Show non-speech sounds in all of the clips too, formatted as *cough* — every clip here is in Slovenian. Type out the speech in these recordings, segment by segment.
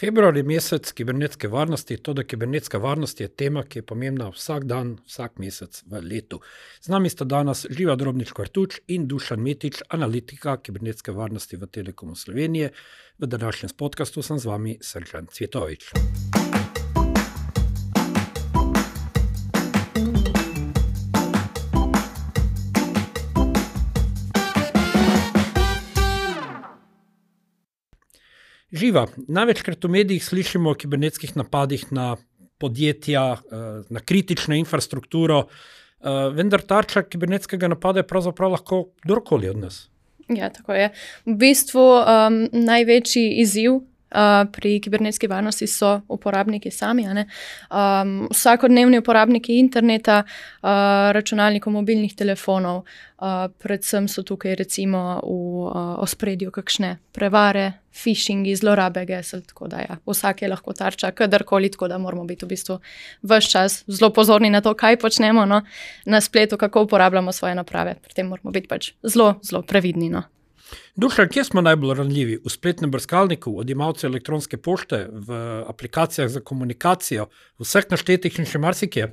Februar je mesec kibernetske varnosti, to, da kibernetska varnost je tema, ki je pomembna vsak dan, vsak mesec v letu. Z nami sta danes Živa Drobnič Kvartuč in Dušan Metič, analitika kibernetske varnosti v Telekomu Slovenije. V današnjem podkastu sem z vami Srčan Cvetovič. Živa. Največkrat v medijih slišimo o kibernetskih napadih na podjetja, eh, na kritično infrastrukturo, eh, vendar tarča kibernetskega napada je pravzaprav lahko kdorkoli od nas. Ja, tako je. V bistvu um, največji izziv Uh, pri kibernetski varnosti so uporabniki sami, um, vsakodnevni uporabniki interneta, uh, računalnikov, mobilnih telefonov, uh, predvsem so tukaj recimo v uh, ospredju kakšne prevare, phishingi, zlorabe gesel. Ja, vsak je lahko tarča, kadarkoli, tako da moramo biti v bistvu vse čas zelo pozorni na to, kaj počnemo no, na spletu, kako uporabljamo svoje naprave. Pri tem moramo biti pač zelo, zelo previdni. No. Dušan, kje smo najbolj ranljivi? V spletnem brskalniku, odjemalcu elektronske pošte, v aplikacijah za komunikacijo, v vseh naštetih in še marsikje?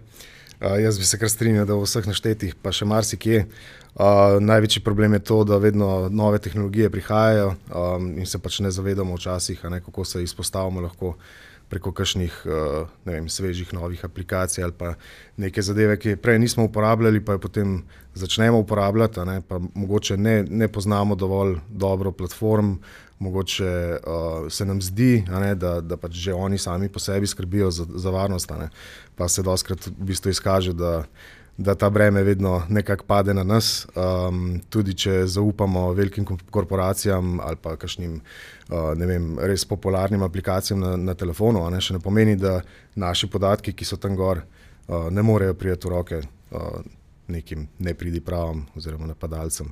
Uh, jaz bi se kar strinjal, da v vseh naštetih, pa še marsikje. Uh, največji problem je to, da vedno nove tehnologije prihajajo um, in se pač ne zavedamo včasih, ne, kako se izpostavimo lahko preko kakšnih uh, vem, svežih novih aplikacij ali pa neke zadeve, ki prej nismo uporabljali, pa jo potem začnemo uporabljati. Ne, mogoče ne, ne poznamo dovolj dobro platform, mogoče uh, se nam zdi, ne, da, da pač že oni sami po sebi skrbijo za, za varnost, ne, pa se doskrat v bistvu izkaže, da da ta breme vedno nekako pade na nas. Um, tudi če zaupamo velikim korporacijam ali pa kakšnim uh, vem, res popularnim aplikacijam na, na telefonu, ne, še ne pomeni, da naši podatki, ki so tam gor, uh, ne morejo prijeti v roke uh, nekim nepridipravom oziroma napadalcem.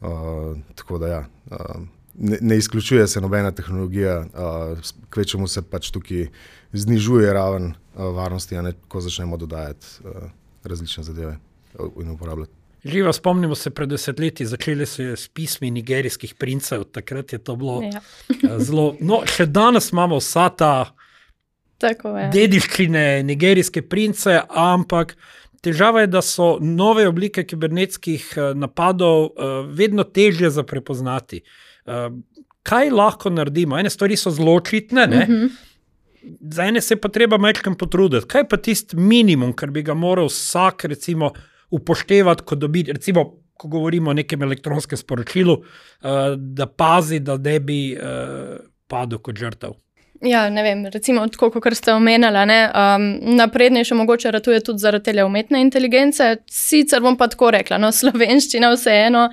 Uh, tako da ja. Uh, Ne, ne izključuje se nobena tehnologija, uh, kvečemu se pač tukaj znižuje raven uh, varnosti, ne, ko začnemo dodajati uh, različne zadeve in uporabljati. Živa, spomnimo se, pred desetletji začeli so s pismi nigerijskih princev, takrat je to bilo ja. Eh, zelo. No, še danes imamo vsa ta dediščine nigerijske prince, ampak težava je, da so nove oblike kibernetskih eh, napadov eh, vedno težje za prepoznati. Kaj lahko naredimo? Ene stvari so zelo očitne. Uh -huh za ene se pa treba majčkam potruditi. Kaj pa tisti minimum, kar bi ga moral vsak recimo, upoštevati, ko, dobi, recimo, ko govorimo o nekem elektronskem sporočilu, uh, da pazi, da ne bi uh, padel kot žrtev. Ja, ne vem, recimo, tako kot ste omenjali, um, naprednejše mogoče ratuje tudi zaradi te umetne inteligence. Sicer bom pa tako rekla, no, slovenščina vseeno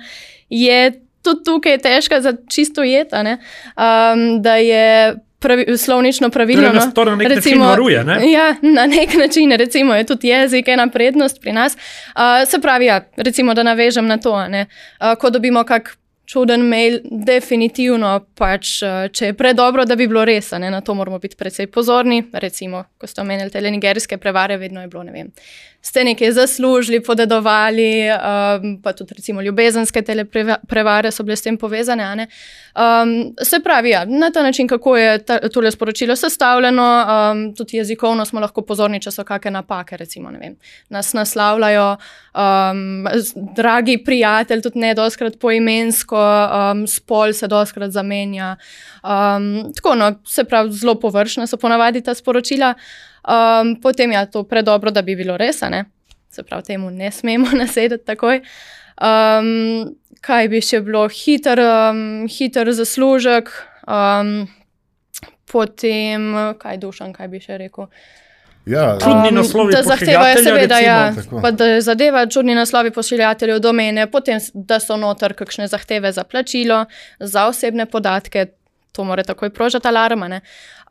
je tudi tukaj težka za čisto jeta. Um, da je pravi, slovnično pravilno. Torej, no, to na nek recimo, način varuje. Ne? Ja, na nek način, recimo, je tudi jezik ena prednost pri nas. Uh, se pravi, ja, recimo, da navežem na to, uh, ko dobimo kak. Čuden mail, definitivno, pač, če je predobro, da bi bilo res, ne, na to moramo biti precej pozorni. Recimo, ko ste omenili te nigerijske prevare, vedno je bilo, ne vem, ste nekaj zaslužili, podedovali, um, pa tudi recimo ljubezenske prevare so bile s tem povezane. Um, se pravi, ja, na ta način, kako je tole sporočilo sestavljeno, um, tudi jezikovno smo lahko pozorni, če so kakšne napake, recimo, vem, nas naslavljajo, um, dragi prijatelj, tudi ne doskrat poimensko, um, spol se doskrat zamenja. Um, tako, no, se pravi, zelo površna so ponavadi ta sporočila. Um, potem je ja, to predobro, da bi bilo res, ne? se pravi, temu ne smemo *laughs* nasedeti takoj. Um, kaj bi še bilo, hiter, um, hiter zaslužek, um, potem kaj dušan, kaj bi še rekel. Ja, čudni um, naslovi. Da zahtevajo, seveda, ja, pa, da zadeva čudni naslovi pošiljateljev domene, potem da so noter kakšne zahteve za plačilo, za osebne podatke, to mora takoj prožati alarma.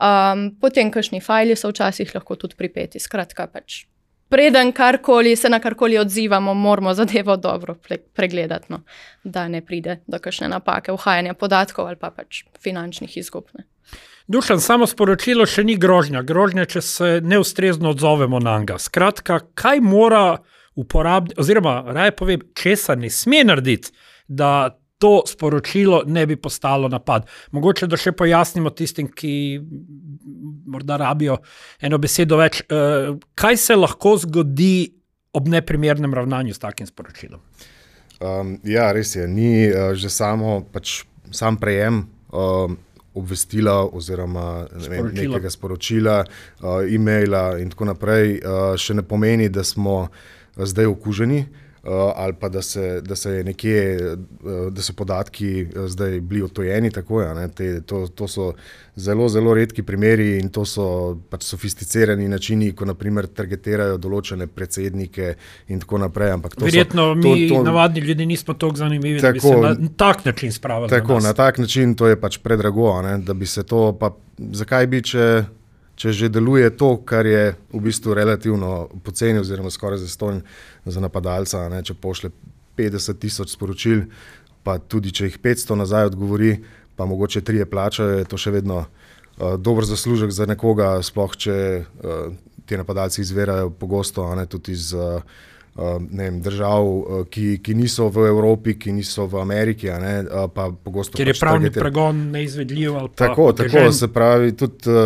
Um, potem, kakšni fajli so včasih lahko tudi pripeti. Skratka, pač. Preden karkoli se na karkoli odzivamo, moramo zadevo dobro pregledati, no, da ne pride do kakšne napake, uhajanja podatkov ali pa pač finančnih izgub. Ne. Dušan, samo sporočilo še ni grožnja. Grožnja, če se neustrezno odzovemo na njega. Skratka, kaj mora uporabnik, oziroma raje povem, česa ne sme narediti, da to sporočilo ne bi postalo napad. Mogoče da še pojasnimo tistim, ki morda rabijo eno besedo več. Uh, kaj se lahko zgodi ob neprimernem ravnanju s takim sporočilom? Um, ja, res je. Ni uh, že samo pač, sam prejem. Uh, Obvestila, oziroma ne vem, nekega sporočila, uh, e-maila, in tako naprej, uh, še ne pomeni, da smo zdaj okuženi. Uh, ali pa da se, da se nekje, uh, da so podatki uh, zdaj bili otojeni. Tako, ja, Te, to, to so zelo, zelo redki primeri in to so pač sofisticirani načini, ko naprimer targetirajo določene predsednike in tako naprej. Verjetno so, mi, to, to, navadni ljudje, nismo tako zanimivi, tako, da bi se na tak način spravili. Tako, na, na tak način to je pač predrago, da bi se to, pa zakaj bi če če že deluje to, kar je v bistvu relativno poceni, oziroma skoraj zastonj za napadalca, ne, če pošle 50 tisoč sporočil, pa tudi če jih 500 nazaj odgovori, pa mogoče tri je plačajo, je to še vedno uh, dober zaslužek za nekoga, sploh če uh, ti napadalci izvirajo pogosto, ne, tudi iz. Uh, vem, držav, uh, ki, ki niso v Evropi, ki niso v Ameriki. Ne, uh, pogosto, Ker je pač pravni targetir... pregon neizvedljiv. Tako, tako se pravi. Tudi,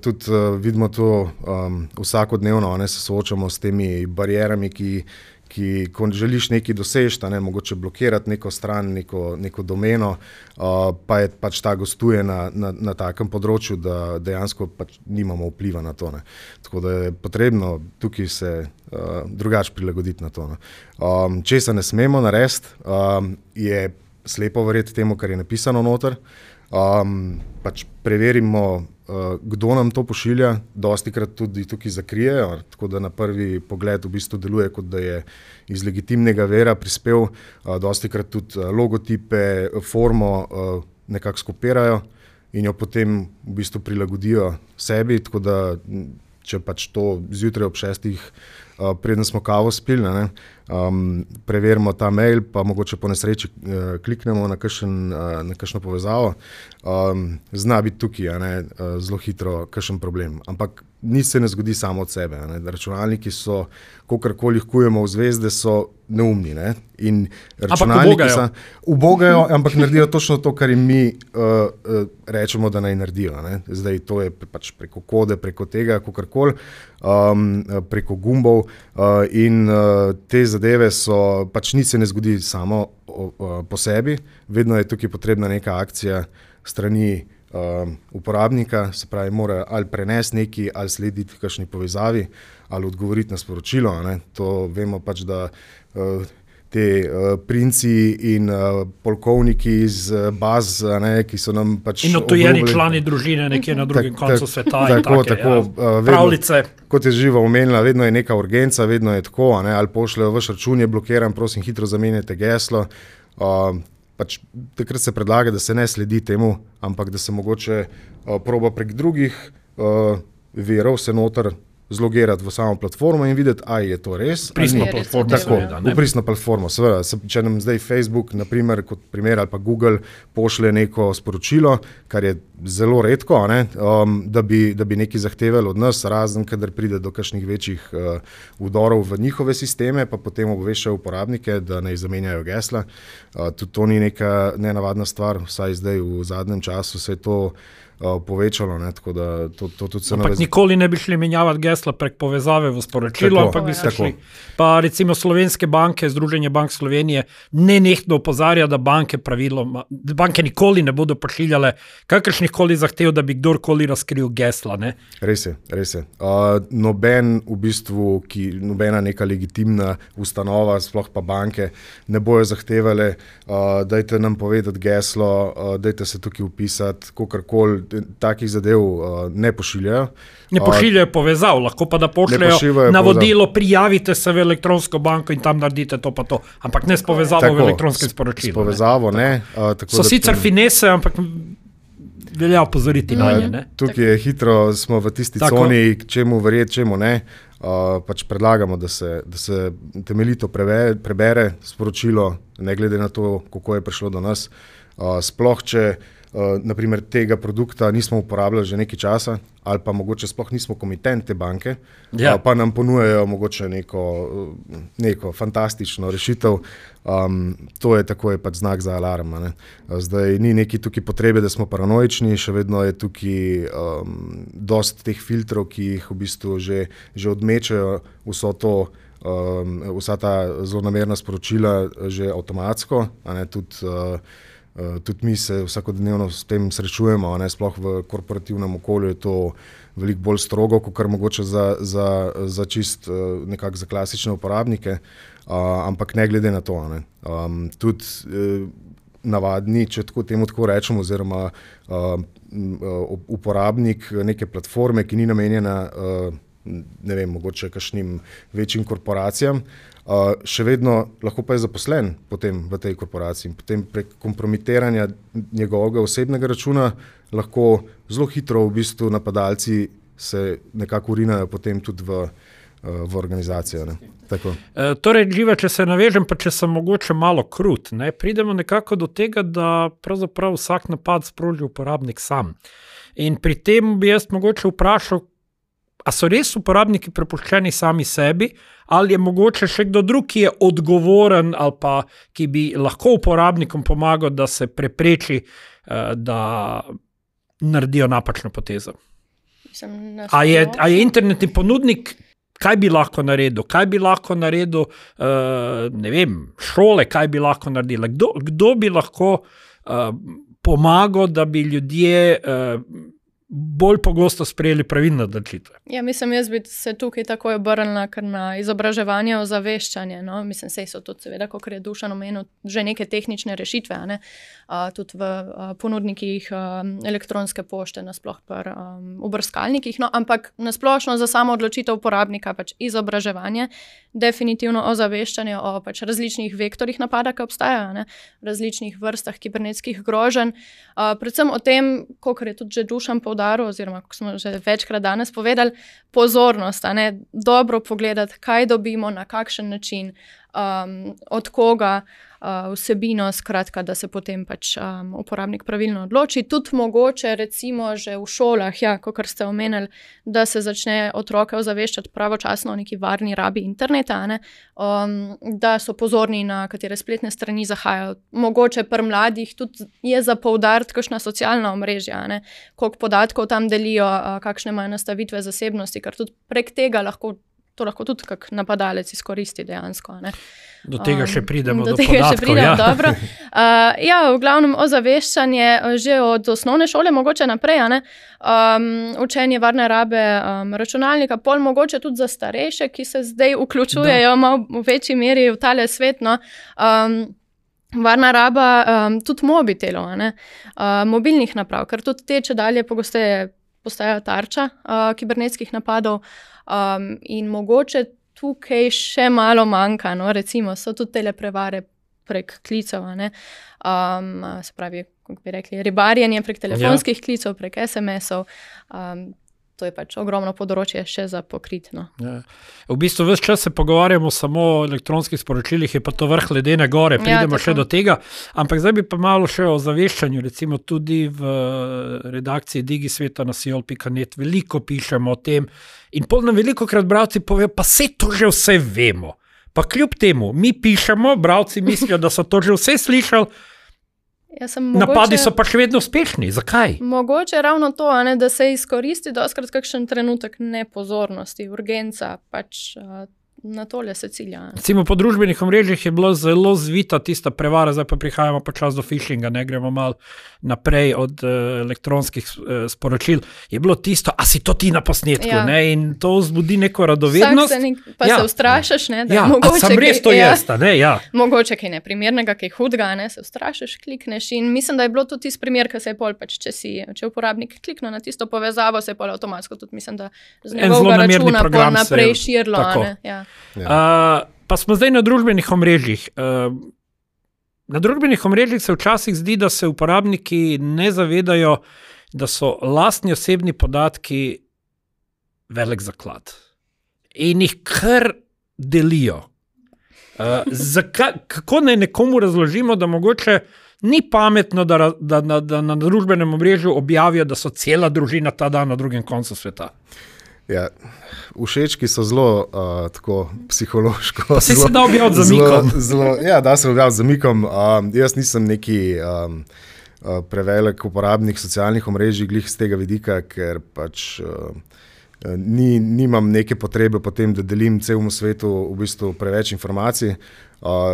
tudi vidimo to um, vsakodnevno, ne se soočamo s temi barijami, ki, ki, ko želiš nekaj doseči, ne, mogoče blokirati neko stran, neko, neko domeno, uh, pa je pač ta gostuje na, na, na takem področju, da dejansko pač nimamo vpliva na to. Ne. Tako da je potrebno tukaj se uh, drugače prilagoditi na to. Um, če se ne smemo narediti, um, je slepo verjeti temu, kar je napisano noter. Um, pač preverimo, kdo nam to pošilja, dosti krat tudi tukaj zakrijejo, tako da na prvi pogled v bistvu deluje, kot da je iz legitimnega vera prispel, uh, dosti krat tudi uh, logotipe, formo nekako skopirajo in jo potem v bistvu prilagodijo sebi. Tako da, če pač to zjutraj ob šestih, preden smo kavo spili, um, preverimo ta mail, pa mogoče po nesreči uh, kliknemo na, kakšen, uh, na kakšno povezavo, um, zna biti tukaj uh, zelo hitro kakšen problem. Ampak nič se ne zgodi samo od sebe. Ne. Računalniki so, ko karkoli kujemo v zvezde, so neumni. Ne. In računalniki so ubogajo, ampak naredijo točno to, kar jim mi uh, uh, rečemo, da naj naredijo. Ne. Zdaj to je pač preko kode, preko tega, kako koli, um, preko gumbov uh, in uh, te zadeve so, pač nič se ne zgodi samo o, po sebi, vedno je tukaj potrebna neka akcija strani um, uporabnika, se pravi, mora ali prenesti nekaj, ali slediti kakšni povezavi, ali odgovoriti na sporočilo. Ne. To vemo pač, da. Uh, Te uh, princi in uh, polkovniki iz uh, baz, ne, ki so nam pač. In odtojeni člani družine, nekje na drugem tak, koncu sveta. Tako, take, tako. Ja. Uh, Pravljice kot je živa omenila, vedno je neka urgenca, vedno je tako. Ne, ali pošljejo vaš račun, je blokiran, prosim, hitro zamenjajte geslo. Uh, pač, takrat se predlaga, da se ne sledi temu, ampak da se mogoče uh, proba prek drugih uh, verov se noter zlogirati v samo platformo in videti, ali je to res. Pristno platformo, tako je. Pristno platformo, seveda. Če nam zdaj Facebook, naprimer, kot primer, ali pa Google pošlje neko sporočilo, kar je zelo redko, um, da, bi, da bi nekaj zahtevali od nas, razen kadar pride do kakšnih večjih uh, udorov v njihove sisteme, pa potem obveščajo uporabnike, da naj zamenjajo gesla. Uh, tudi to ni neka nenavadna stvar, vsaj zdaj v zadnjem času se je to povečalo. Ne, to, to navez... Nikoli ne bi šli menjavati gesla prek povezave v sporočilo, tako, ampak bi se šli. Pa recimo slovenske banke, Združenje bank Slovenije, ne nehno opozarja, da banke, praviloma, da banke nikoli ne bodo pošiljale kakršnih koli zahtev, da bi kdorkoli razkril gesla. Ne. Res je. Res je. Uh, noben, v bistvu, ki, nobena neka legitimna ustanova, sploh pa banke, ne bojo zahtevali, uh, da je nam povedati geslo, uh, da je se tukaj upisati, kako koli takih zadev uh, ne pošiljajo. Ne pošiljajo povezav, lahko pa da pošiljajo navodilo, prijavite se v elektronsko banko in tam naredite to, pa to. Ampak ne s povezavo tako, v elektronskem sporočilu. S povezavo ne. ne. Uh, tako, so sicer tem... finese, ampak. Velja opozoriti na nje. Tukaj je hitro, smo v tisti Tako. coni, čemu verjeti, čemu ne. Uh, pač predlagamo, da se, da se temeljito preve, prebere sporočilo, ne glede na to, kako je prišlo do nas. Uh, sploh, če uh, uh, naprimer, tega produkta nismo uporabljali že nekaj časa, ali pa mogoče sploh nismo komitent te banke, Ja. uh, pa nam ponujajo mogoče neko, uh, neko fantastično rešitev. Um, to je tako, je pač znak za alarm. ne. Zdaj ni neki tukaj potrebe, da smo paranoični, še vedno je tukaj um, dost teh filtrov, ki jih v bistvu že, že odmečajo vso to. Um, vsa ta zelo namerna sporočila eh, že avtomatsko, ne, tudi, uh, tudi mi se vsakodnevno s tem srečujemo, ne, sploh v korporativnem okolju je to veliko bolj strogo, kot kar mogoče za, za, za čist uh, nekako za klasične uporabnike, ampak ne glede na to. Ne, um, tudi uh, navadni, če tako temu tako rečem, oziroma uporabnik neke platforme, ki ni namenjena. Ne vem, mogoče kakšnim večjim korporacijam, uh, še vedno lahko pa je zaposlen potem v tej korporaciji. Potem prek kompromitiranja njegovega osebnega računa lahko zelo hitro v bistvu napadalci se nekako urinajo potem tudi v, uh, v organizacijo. ne. Tako. E, torej, živa, če se navežem, pa če sem mogoče malo krut, ne, pridemo nekako do tega, da pravzaprav vsak napad sproži uporabnik sam. In pri tem bi jaz mogoče vprašal, a so res uporabniki prepuščeni sami sebi, ali je mogoče še kdo drug, ki je odgovoren ali pa ki bi lahko uporabnikom pomagal, da se prepreči, eh, da naredijo napačno potezo. Mislim, A je, a je internetni ponudnik, kaj bi lahko naredil, kaj bi lahko naredil, uh, ne vem, šole, kaj bi lahko naredile, kdo, kdo bi lahko uh, pomagal, da bi ljudje uh, bolj pogosto sprejeli pravilne odločitve. Ja, mislim, jaz bi se tukaj takoj obrnila na izobraževanje, ozaveščanje. No? Mislim, sej so seveda, kot je Dušan omenil, že neke tehnične rešitve, ne? a, tudi v a, ponudnikih a, elektronske pošte, nasploh pri um, brskalnikih. No? Ampak nasplošno za samo odločitev uporabnika pač izobraževanje, definitivno ozaveščanje o pač različnih vektorjih napada, ki obstajajo, ne? različnih vrstah kibernetskih groženj, a, predvsem o tem, kot je tudi že Dušan povdaril poudaril, oziroma kot smo že večkrat danes povedali, pozornost, dobro pogledati, kaj dobimo, na kakšen način, um, od koga uh, vsebino, skratka, da se potem pač um, uporabnik pravilno odloči. Tudi mogoče, recimo, že v šolah, ja, kot ste omenili, da se začne otroke ozaveščati pravočasno o neki varni rabi interneta, ne, um, da so pozorni na katere spletne strani zahajajo. Mogoče pri mladih tudi je za poudariti, kakšna socialna omrežja, koliko podatkov tam delijo, a, kakšne imajo nastavitve zasebnosti, ker tudi prek tega lahko. To lahko tudi kak napadalec izkoristi dejansko. ne. Do tega še Um, pridemo. Do do tega še podatkov, pridemo, ja. dobro. *laughs* Uh, ja, v glavnem ozaveščanje eh, že od osnovne šole, mogoče naprej, um, učenje varne rabe um, računalnika, pol mogoče tudi za starejše, ki se zdaj vključujejo v večji meri v tale svet. No, um, Varna raba um, tudi mobitelov, uh, mobilnih naprav, ker tudi te, če dalje pogosteje postajajo tarča uh, kibernetskih napadov, um, in mogoče tukaj še malo manjka. No? Recimo, so tudi teleprevare prek klicev, um, se pravi, kako bi rekli, ribarjenje prek telefonskih ja. klicev, prek SMS-ov. Um, to je pač ogromno področje še za pokritno. Ja. V bistvu vse čas se pogovarjamo samo o elektronskih sporočilih, je pa to vrh ledene gore, pridemo ja, še do tega. Ampak zdaj bi pa malo še o zaveščanju. Recimo tudi v redakciji Digisveta na siol.net veliko pišemo o tem. In pol nam veliko krat bralci povejo, pa se to že vse vemo. Pa kljub temu, mi pišemo, bralci mislijo, da so to že vse slišali, Jaz sem napadi mogoče- so pa še vedno uspešni. Zakaj? Mogoče ravno to, a ne, da se izkoristi doskrat kakšen trenutek nepozornosti, urgenca, pač uh, na tole se cilja. Recimo po družbenih omrežjih je bila zelo zvita tista prevara, zdaj pa prihajamo počasi do phishinga, ne gremo malo naprej od uh, elektronskih uh, sporočil. Je bilo tisto, a si to ti na posnetku, Ja. ne? in to vzbudi neko Vsak radovednost. se nek, pa Ja. ja. se ustrašiš, ne, da Ja, mogoče sem res to ja. jaz, a ne? Ja. Mogoče kaj neprimernega, kaj hudega, ne, se ustrašiš, klikneš. In mislim, da je bilo tudi tisti primer, ki se je pol, pač, če, si, če uporabnik klikne na tisto povezavo, se je pol avtomatsko tudi, mislim, da z njegovega računa naprej širilo. tako. ne, Ja. Uh, pa smo zdaj na družbenih omrežjih. Uh, na družbenih omrežjih se včasih zdi, da se uporabniki ne zavedajo, da so lastni osebni podatki velik zaklad in jih kar delijo. Uh, zakaj, kako naj nekomu razložimo, da mogoče ni pametno, da, da, da, da na družbenem omrežju objavijo, da so cela družina ta dan na drugem koncu sveta. Ja, všečki so zelo uh, tako psihološko. saj se zelo- da objaviti z zelo- zamikom. Zelo, ja, da se objaviti z zamikom. Um, jaz nisem neki um, uh, prevelik uporabnik socialnih omrežij, glih z tega vidika, ker pač. Uh, Ni, nimam neke potrebe potem, da delim celemu svetu v bistvu preveč informacij.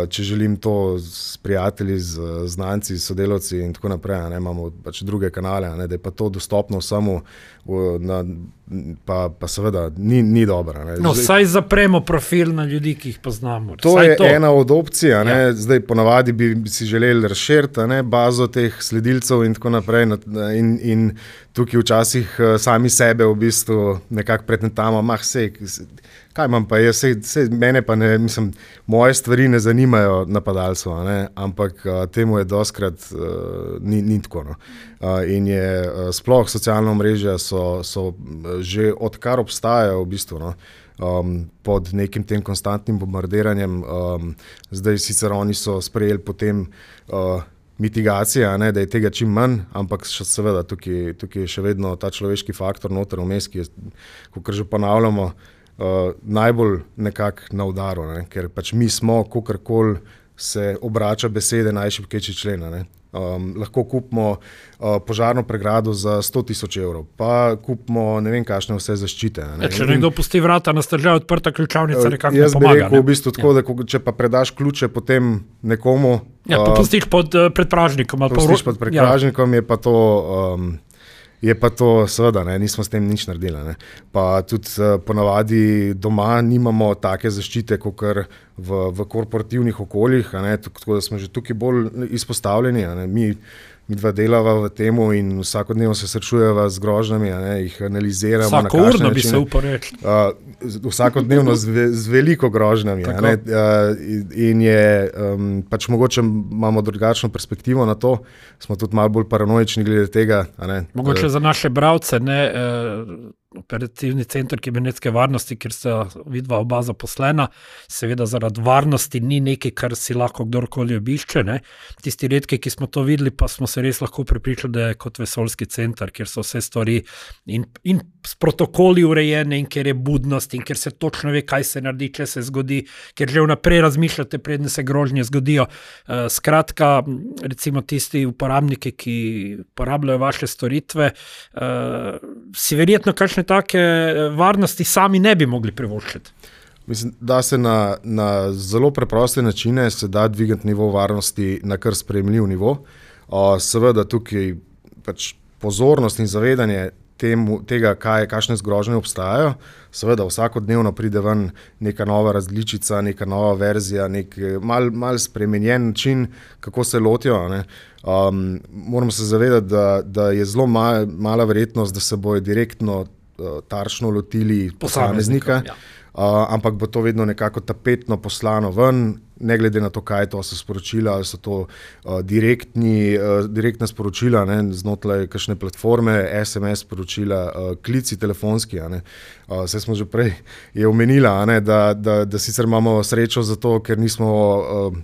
Če želim to s prijatelji, z znanci, s sodelavci in tako naprej, ne, imamo pač druge kanale, ne, da je pa to dostopno vsemu, v, na, pa, pa seveda ni, ni dobro. ne. No, Zdaj- saj zapremo profil na ljudi, ki jih poznamo. To Vsaj je to. ena od opcij. Ja. Zdaj, ponavadi bi si želeli razširiti bazo teh sledilcev in tako naprej. na- In, in tukaj včasih eh, sami sebe v bistvu nekako pretentamo, mah se. Kaj imam pa jaz, sej, sej, mene pa ne, mislim, moje stvari ne zanimajo napadalcev, a ampak uh, temu je doskrat uh, ni, ni tako. No. Uh, in je uh, sploh socialna mreža so, so eh, že odkar obstajajo v bistvu. No, um, pod nekim tem konstantnim bombardiranjem. Um, zdaj sicer oni so sprejeli potem uh, mitigacije, a ne, da je tega čim manj, ampak še, seveda tukaj, tukaj je še vedno ta človeški faktor noter vmes, ki je, kot že ponavljamo, uh, najbolj nekako na udaru, ne, ker pač mi smo, kakorkoli se obrača besede najšipkejši člen. a ne. Um, lahko kupimo uh, požarno pregrado za 100 tisoč evrov, pa kupimo ne vem, kakšne vse zaščite. Ne. Ja, če In- nekdo pusti vrata na stržaj, odprta ključavnica, nekako ne Jaz bi pomaga. rekel, ne? v bistvu tako, da ko, če pa predaš ključe potem nekomu, Ja, pa pustiš pod uh, predpražnikom. pustiš pod prekražnikom, je pa to. Um, Je pa to, seveda, ne, nismo s tem nič naredili. Ne. Pa tudi uh, ponavadi doma nimamo take zaščite, kot v, v korporativnih okoljih, ne, tako tako da smo že tukaj bolj izpostavljeni. ne. Mi, mi dva delava v tem in vsakodnevno se srečujeva z grožnjami, ne, jih analiziramo. na Vsako kakšne urno bi se upal reči. Uh, vsakodnevno z, ve, z veliko grožnjami. ne, Uh, in je um, pač mogoče imamo drugačno perspektivo na to, smo tudi malo bolj paranoični glede tega. Ne, Mogoče za naše bralce, ne eh, operativni center kibernetske varnosti, kjer sta vidva oba zaposlena, seveda zaradi varnosti ni nekaj, kar si lahko kdorkoli obišče. Ne. Tisti redki, ki smo to videli, pa smo se res lahko prepričali, da je kot vesoljski center, kjer so vse stvari in, in s protokoli urejene, in kjer je budnost, in kjer se točno ve, kaj se naredi, če se zgodi, ker že vnaprej razmišljate, predne se grožnje zgodijo. Uh, skratka, recimo tisti uporabniki, ki uporabljajo vaše storitve, uh, si verjetno kakšne take eh, varnosti sami ne bi mogli privoščiti. Mislim, da se na, na zelo preproste načine se da dvigati nivo varnosti na kar sprejemljiv nivo. Uh, seveda tukaj pač pozornost in zavedanje temu, tega, kaj, kakšne zgrožnje obstajajo. Seveda vsakodnevno pride ven neka nova različica, neka nova verzija, nek mal, mal spremenjen način, kako se lotijo. ne. Um, moramo se zavedati, da, da je zelo mal, mala verjetnost, da se bojo direktno tarčno lotili posameznika. Ja. Uh, ampak bo to vedno nekako tapetno poslano ven, ne glede na to, kaj to so sporočila, ali so to uh, direktni, uh, direktna sporočila ne, znotraj kakšne platforme, SMS sporočila, uh, klici telefonski. Uh, Vse smo že prej je omenila, ne, da, da, da sicer imamo srečo zato, ker nismo. Uh,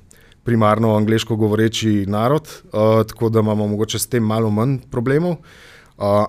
Primarno angliško govoreči narod, uh, tako da imamo mogoče s tem malo manj problemov. Uh,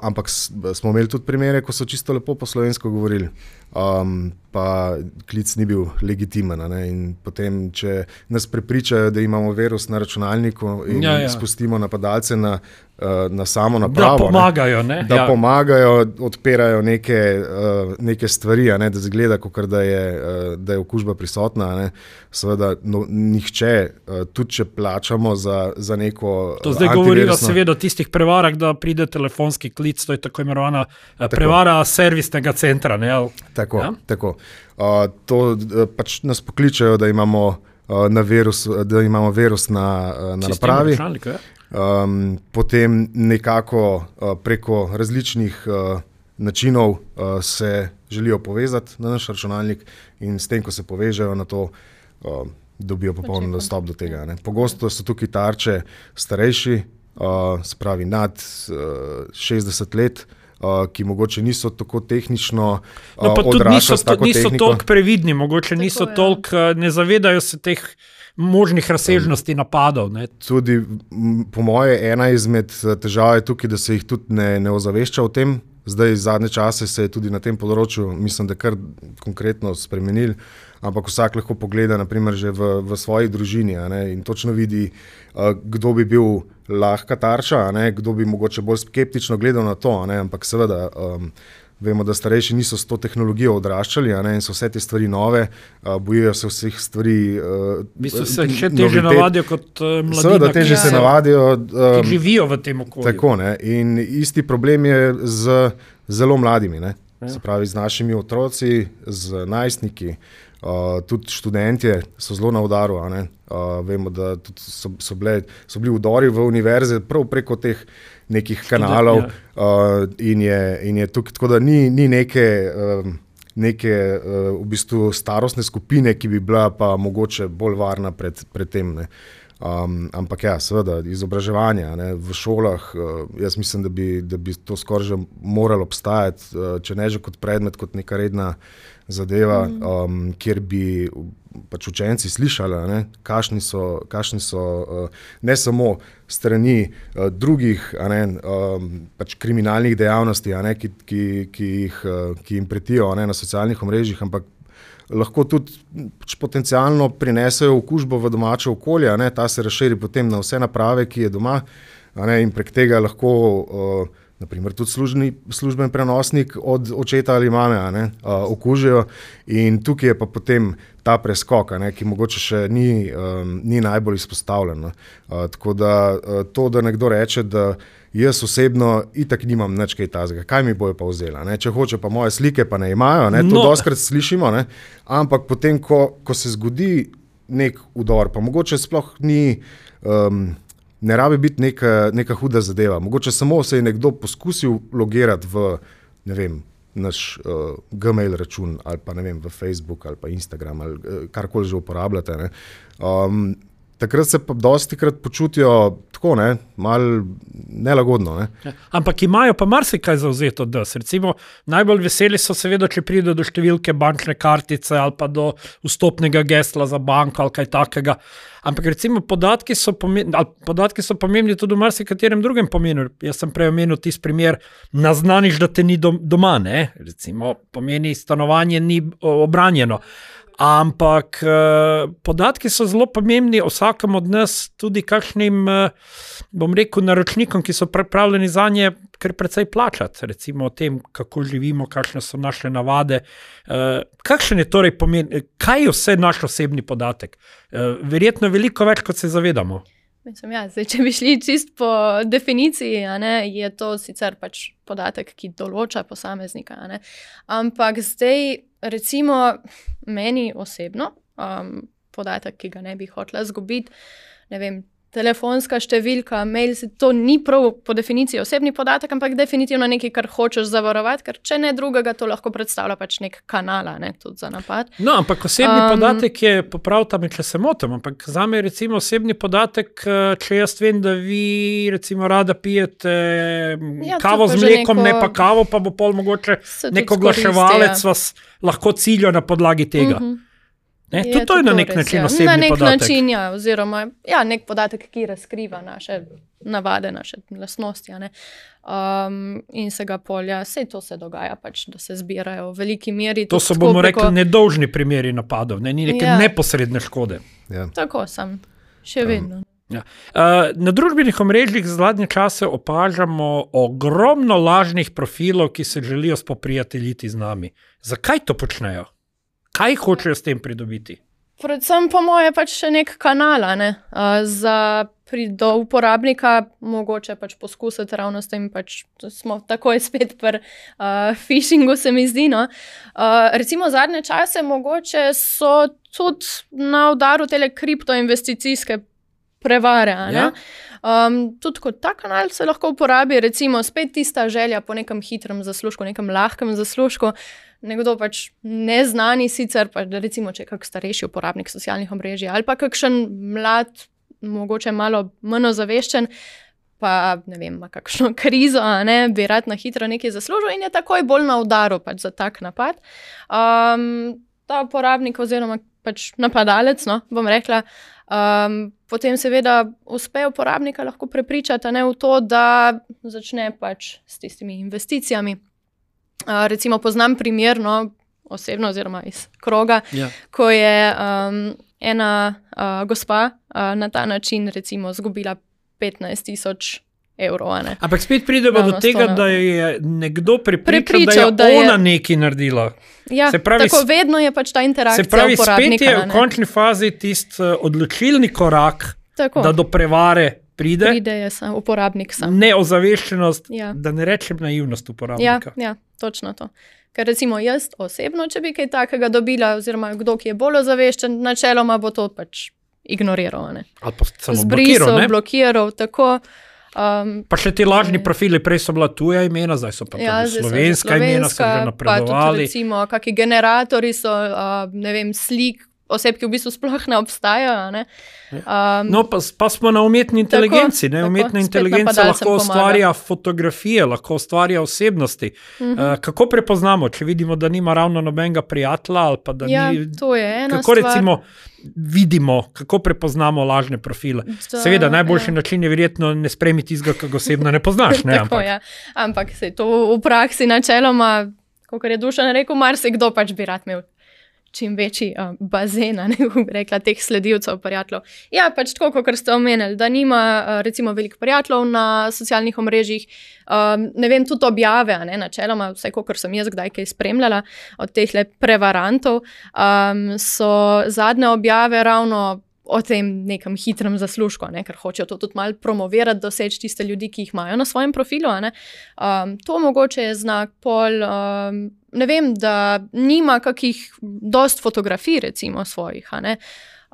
ampak s- smo imeli tudi primere, ko so čisto lepo po slovensko govorili, um, pa klic ni bil legitimen. ne, Potem, če nas prepričajo, da imamo virus na računalniku in Ja, ja, spustimo napadalce na, uh, na samo Da napravo. ne, pomagajo. Ne? Da ja. pomagajo, odpirajo neke, uh, neke stvari, ne, da zgleda, kot da, je, uh, da je okužba prisotna. ne. Seveda, no, nihče, tudi če plačamo za, za neko. To zdaj antivirusno- seveda o tistih prevarah, da pride telefonski klic, to je tako imenovana tako. prevara servisnega centra. Ne, ali- Tako, Ja? tako. Uh, to uh, pač nas pokličejo, da imamo, uh, na virus, da imamo virus na, uh, na napravi. Um, potem nekako uh, preko različnih uh, načinov uh, se želijo povezati na naš računalnik, in s tem, ko se povežejo na to, uh, dobijo popoln dostop do tega. Ne. Pogosto so tukaj tarče starejši, uh, spravi nad uh, 60 let. Uh, ki mogoče niso tako tehnično uh, No, pa tudi niso, to, niso toliko previdni, mogoče Tako, niso ja. toliko, ne zavedajo se teh možnih razsežnosti napadov. Ne. Tudi, po moje, ena izmed težav je tukaj, da se jih tudi ne, ne ozavešča o tem. Zdaj, zadnje čase se je tudi na tem področju, mislim, da kar konkretno spremenil. Ampak vsak lahko pogleda, naprimer, že v, v svoji družini ne, in točno vidi, uh, kdo bi bil lahka tarča, ne, kdo bi mogoče bolj skeptično gledal na to. Ne, ampak seveda. Um, Vemo, da starejši niso s to tehnologijo odraščali ne, in so vse te stvari nove, uh, bojijo se vseh stvari. Uh, V bistvu se še teže navadijo kot uh, mladi. Seveda, teže Ja. se navadijo. Um, živijo v tem okolju. tako, ne, in isti problem je z zelo mladimi. Ne. Ja. Se pravi, z našimi otroci, z najstniki, uh, tudi študentje so zelo na udaru. Uh, vemo, da so, so, bile, so bili udori v univerze prav preko teh nekih kanalov. ja. Uh, in, je, in je tukaj tako, da ni, ni neke. Um, Neke uh, v bistvu starostne skupine, ki bi bila pa mogoče bolj varna pred, pred tem. Ne. Um, ampak ja, seveda, izobraževanje ne, v šolah, uh, jaz mislim, da bi, da bi to skoraj že moralo obstajati, uh, če ne že kot predmet, kot neka redna zadeva, um, kjer bi pač učenci slišali, kakšni so, kakšni so uh, ne samo strani uh, drugih ne, um, pač kriminalnih dejavnosti, ne, ki, ki, ki, jih, uh, ki jim pretijo ne, na socialnih omrežjih, ampak lahko tudi pač potencialno prinesejo okužbo v domače okolje, ne, ta se razširi potem na vse naprave, ki je doma, ne, in prek tega lahko. Uh, Naprimer, tudi služni, služben prenosnik od očeta ali mame ne, uh, okužijo, in tukaj je pa potem ta preskok, ne, ki mogoče še ni, um, ni najbolj izpostavljen. no. Uh, tako da uh, to, da nekdo reče, da jaz osebno itak nimam nič kaj tazga, kaj mi bojo pa vzela. Ne? Če hoče, pa moje slike pa ne imajo, ne? to No. doskrat slišimo, ne? ampak potem, ko, ko se zgodi nek udor, pa mogoče sploh ni. Um, Ne rabi biti neka, neka huda zadeva. Mogoče samo se je nekdo poskusil logirati v vem, naš uh, Gmail račun ali pa ne vem, v Facebook ali pa Instagram ali uh, karkoli že uporabljate. ne. Um, takrat se pa dosti krat počutijo tako, ne, malo nelagodno. Ne. Ja, Ampak imajo pa marsikaj zauzeto, da se recimo najbolj veseli so, seveda, če pride do številke bančne kartice ali pa do vstopnega gesla za banko ali kaj takega. Ampak recimo podatki so, pomembni, podatki so pomembni tudi v marsikaterem drugem pomenu. Jaz sem prej omenil tisti primer, naznaniš, da te ni dom- doma, ne? recimo pomeni stanovanje ni obranjeno. Ampak eh, podatki so zelo pomembni o vsakem od nas, tudi kakšnim, eh, bom rekel, naročnikom, ki so pripravljeni za nje, kar precej plačati, recimo o tem, kako živimo, kakšne so naše navade. Eh, kakšen je torej pomen, kaj je vse naš osebni podatek? Eh, verjetno veliko več, kot se zavedamo. Mislim, ja, zdaj, če bi šli čist po definiciji, ne, je to sicer pač podatek, ki določa posameznika. Ampak zdaj, recimo, meni osebno, um, podatek, ki ga ne bi hotela izgubiti, ne vem. Telefonska številka, mail, to ni prav po definiciji osebni podatek, ampak definitivno nekaj, kar hočeš zavarovati, ker če ne drugega, to lahko predstavlja pač nek kanal, ne tudi za napad. No, ampak osebni um, podatek je, popravite me, če se motim, ampak za me je recimo osebni podatek, eh, če jaz vem, da vi recimo rada pijete ja, kavo z mlekom, neko... ne neko- pa kavo, pa bo pol mogoče Se tudi nek izkoristi, oglaševalec ja. vas lahko cilja na podlagi tega. Mhm. Ne, tudi to je na nek res, način ja. osebni Na nek podatek. način, ja, oziroma ja, nek podatek, ki razkriva naše navade, naše lastnosti. a ne. Um, in se ga polja, vse to se dogaja, pač, da se zbirajo v veliki meri. To so, bomo preko- rekli, nedolžni primeri napadov, ne, ni neke ja. Ja. neposredne škode. Ja. Tako sem, še vedno. Ja. Uh, na družbenih omrežjih zadnje čase opažamo ogromno lažnih profilov, ki se želijo spoprijateljiti z nami. Zakaj to počnejo? Kaj hočejo s tem pridobiti? Predvsem, po mojem, pač še nek kanal ne, uh, za pri, do uporabnika, mogoče pač poskusiti ravno s tem. Pač, smo takoj spet pri uh, phishingu, se mi zdi. No. Uh, recimo zadnje čase, mogoče so tudi na udaru te kriptoinvesticijske prevare. ne. Ja. Um, tudi kot ta kanal se lahko uporabi, recimo spet tista želja po nekem hitrem zaslužku, nekem lahkem zaslužku. Nekdo pač neznani, sicer pa recimo, če je kak starejši uporabnik socialnih omrežij ali pa kakšen mlad, mogoče malo manj ozaveščen, pa ne vem, ima kakšno *laughs* krizo, ne, bi rad na hitro nekaj zaslužil in je takoj bolj na udaru pač za tak napad. Um, ta uporabnik oziroma pač napadalec, no, bom rekla, um, potem seveda uspe uporabnika lahko prepričati ne, v to, da začne pač s tistimi investicijami. Uh, recimo poznam primer, no, osebno oziroma iz kroga, Ja. ko je um, ena uh, gospa uh, na ta način recimo izgubila 15 tisoč evrov. a ne. Ampak spet pridemo do Ravno tega, sto, ne. da je nekdo prepričal, Prepričal, da je da je- ona nekaj naredila. Ja, Se pravi, tako vedno je pač ta interakcija Se pravi, spet je v končni fazi tisti uh, odločilni korak, Tako, da do prevare pride, pride je sam, uporabnik sam. neozaveščenost, Ja. da ne rečem naivnost Ja, uporabnika. ja, točno to. Ker recimo jaz osebno, če bi kaj takega dobila, oziroma kdo, ki je bolj ozaveščen, načeloma bo to pač ignoriral. Ali pa samo Zbrisal, blokiral. ne? blokiral, tako. Um, Pa še ti lažni profili, prej so bila tuja imena, zdaj so pa Ja, tudi že slovenska imena, so že slovenska, Pa tudi napredovali. recimo, kakšni generatori so, uh, ne vem, slik oseb, ki v bistvu sploh ne obstajajo. Ne? Um, No, pa, pa smo na umetni inteligenci. ne? tako, Umetna spet inteligenca lahko pomaga. ustvarja fotografije, lahko ustvarja osebnosti. Uh -huh. uh, kako prepoznamo, če vidimo, da nima ravno nobenega prijatelja ali pa da ja, ni. to je ena Kako stvar. recimo vidimo, kako prepoznamo lažne profile? Da, Seveda, najboljši ja. način je verjetno ne spremiti tistega, ki ga osebno ne poznaš. Ne, *laughs* Tako, ampak, ja. Ampak se to v praksi načeloma, kot je Dušan rekel, marsikdo pač bi rad imel. Čim večji uh, bazen, ne bi rekla, teh sledilcev, prijateljev. Ja, pač tako, kot ste omenili, da nima uh, recimo veliko prijateljev na socialnih omrežjih, um, ne vem, tudi objave, ne načeloma, vse, kot sem jaz kdaj kaj spremljala od teh prevarantov, um, so zadnje objave ravno o tem nekem hitrem zaslužku, ne, ker hočejo to tudi malo promovirati, doseči tiste ljudi, ki jih imajo na svojem profilu. Um, to mogoče je znak pol. Um, ne vem, da nima kakih dost fotografij, recimo svojih. ne.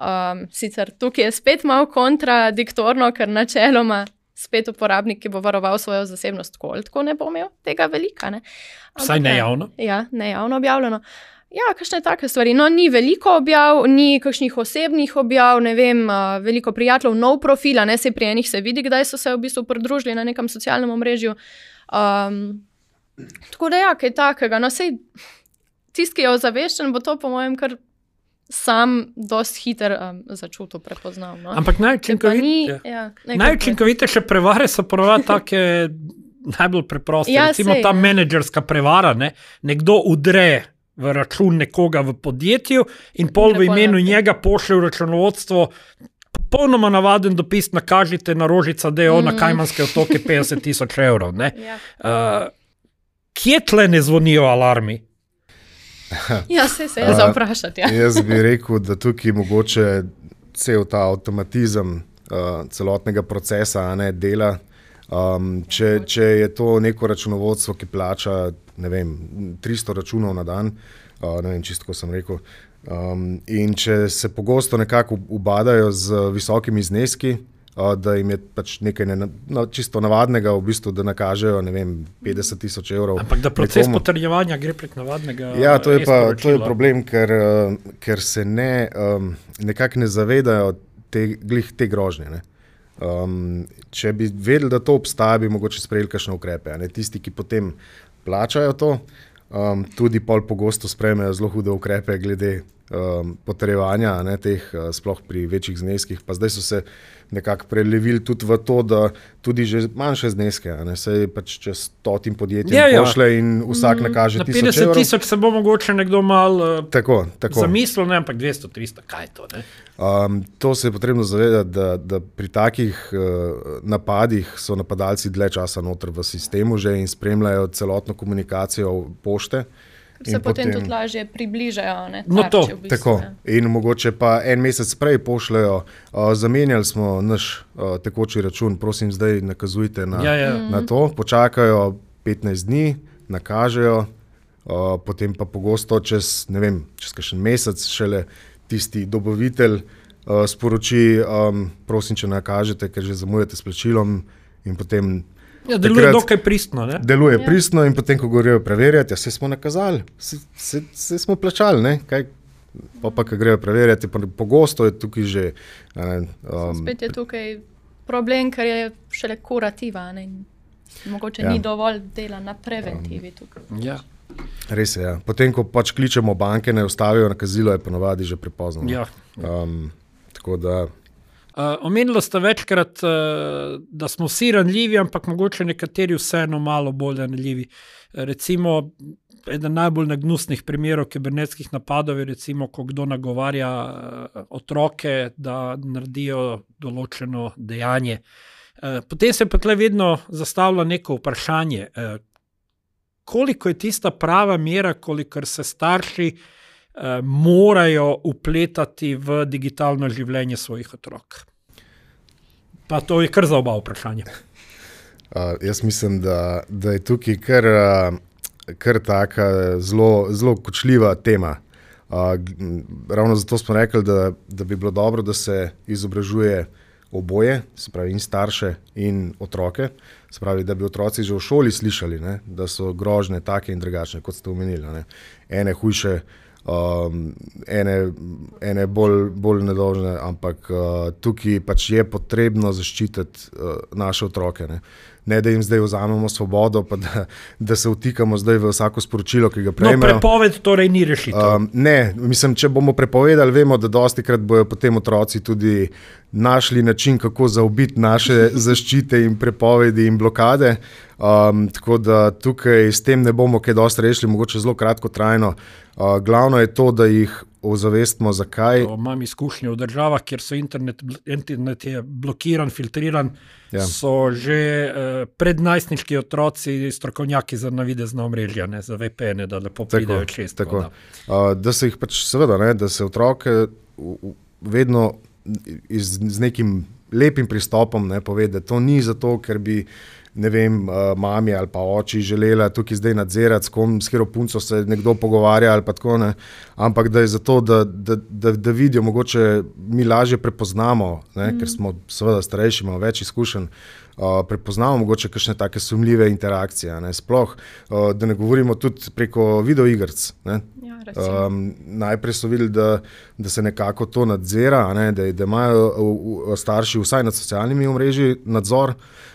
Um, sicer tukaj je spet malo kontradiktorno, ker načeloma spet uporabnik, ki bo varoval svojo zasebnost, tako ali tako ne bo imel tega velika. Ne. Ampak ne ja. javno. Ja, ne javno objavljeno. Ja, kakšne take stvari. No, ni veliko objav, ni kakšnih osebnih objav, ne vem, uh, veliko prijateljev, nov profil, ne se pri enih se vidi, kdaj so se v bistvu pridružili na nekem socialnem omrežju. Um, tako da, ja, kaj takega. No, sej, tisti, ki je ozaveščen, bo to, po mojem, kar sam dosti hiter um, začutil, prepoznal. No. Ampak ja. ja, nekaj najjučinkovitejše prevare so ponavadi take najbolj preproste. Ja, Recimo sej, ta ne. menedžerska prevara. Ne? Nekdo udre v račun nekoga v podjetju in pol v imenu njega pošlje v računovodstvo. Popolnoma navaden dopis, nakažite na rožica, da je on na Mm. Kajmanske otoke 50 tisoč evrov. ne. Ja. Uh, kje tle ne zvonijo alarmi? *laughs* ja, se je za vprašati. Ja. Jaz bi *laughs* rekel, da tukaj mogoče cel ta avtomatizem uh, celotnega procesa, a ne dela. Um, če, če je to neko računovodstvo, ki plača ne vem, 300 računov na dan, uh, ne vem, čisto kot sem rekel. Um, in če se pogosto nekako ubadajo z visokimi zneski, da jim je pač nekaj ne, no, čisto navadnega, v bistvu, da nakažejo vem, 50 tisoč evrov. Ampak da proces nekomu. potrjevanja gre prek navadnega. Ja, to je, pa, to je problem, ker, uh, ker se ne, um, nekako ne zavedajo te, glih te grožnje. Ne? Um, če bi vedeli, da to obstaja, bi mogoče sprejeli kakšne ukrepe. Ne? Tisti, ki potem plačajo to, um, tudi pol pogosto sprejmejo zelo hude ukrepe glede um, potrjevanja a ne, teh, uh, sploh pri večjih zneskih. Pa zdaj so se nekako prelevili tudi v to, da tudi že manjše zneske, ne se pač čez stotim podjetjem Ja, ja. pošle in vsak nakaže Na 1000 50 evrov. tisoč se bo mogoče nekdo mal uh, Tako, tako. zamislil, ne, ampak 200, 300, kaj je to? Ne? Um, to se je potrebno zavedati, da, da pri takih uh, napadih so napadalci dlje časa noter v sistemu že in spremljajo celotno komunikacijo pošte. Se potem, potem tudi lažje približajo. Ne, No, to, tarči v bistvu, Tako. ne. In mogoče pa en mesec prej pošljajo, uh, zamenjali smo naš uh, tekoči račun, prosim, zdaj nakazujte na, Ja, ja. na to. Počakajo 15 dni, nakažejo, uh, potem pa pogosto čez, ne vem, čez kakšen mesec šele tisti dobavitelj uh, sporoči, um, prosim, če nakažete, ker že zamujate s plačilom in potem. Ja, deluje takrat- dokaj pristno. Ne? Deluje Ja. ja. pristno, in potem, ko grejo preverjati, ja, se smo nakazali, se, se, se smo plačali. ne, Kaj, pa, pa, ko grejo preverjati, pa pogosto je tukaj že. a Ne, Um, um, Spet je tukaj problem, ker je šele kurativa. Ne? in Mogoče Ja. ja. ni dovolj dela na preventivi tukaj. Ja. Res je. Ja. Potem, ko pač kličemo banke, ne ustavijo nakazilo, je ponovadi že prepozno. Ja. Um, tako da, Uh, omenili ste večkrat, uh, da smo vsi ranljivi, ampak mogoče nekateri vseeno malo bolj ranljivi. Recimo, eden najbolj nagnusnih primerov kibernetskih napadov je, recimo, ko kdo nagovarja uh, otroke, da naredijo določeno dejanje. Uh, potem se pa tle vedno zastavlja neko vprašanje, uh, koliko je tista prava mera, kolikor se starši uh, morajo upletati v digitalno življenje svojih otrok. Pa to je kar za oba vprašanja. uh, jaz mislim, da, da je tukaj kar, uh, kar taka zelo, zelo kočljiva tema. Uh, ravno zato smo rekli, da, da bi bilo dobro, da se izobražuje oboje, se pravi, in starše, in otroke. Se pravi, da bi otroci že v šoli slišali, ne, da so grožnje take in drugačne, kot ste omenili. Ne. Ene hujše, um, ene, ene bolj, bolj nedožne, ampak uh, tukaj pač je potrebno zaščititi uh, naše otroke. Ne. ne da jim zdaj vzamemo svobodo, pa da, da se vtikamo zdaj v vsako sporočilo, ki ga No, prejmejo. prepoved torej ni rešitev. Um, ne, mislim, če bomo prepovedali, vemo, da dosti krat bojo potem otroci tudi našli način, kako zaobiti naše *laughs* zaščite in prepovedi in blokade. Um, tako da tukaj s tem ne bomo kaj dosti rešili, mogoče zelo kratko trajno. Uh, glavno je to, da jih ozavestimo, zakaj. To Imam izkušnje v državah, kjer so internet, internet je blokiran, filtriran. Ja. So že uh, prednajstniški otroci, strokovnjaki za navidezna omrežja, ne, za VPN, da lepo pridejo čez. tako. da. Uh, da se jih pač, seveda, ne, da se otroke vedno iz, z nekim lepim pristopom ne, pove, da to ni zato, ker bi. Ne vem, uh, mami ali pa oči želela tukaj zdaj nadzirati, s kom, s katero punco se nekdo pogovarja, ali pa tako ne. Ampak da je zato, da, da, da, da vidijo, mogoče mi lažje prepoznamo, ne, mm. ker smo seveda starejši, imamo več izkušenj. Prepoznamo mogoče kakšne take sumljive interakcije. Ne, sploh, uh, da ne govorimo tudi preko videoigrc. Ja. Um, najprej so videli, da, da se nekako to nadzira, ne, da, da imajo starši vsaj nad socialnimi omrežji nadzor.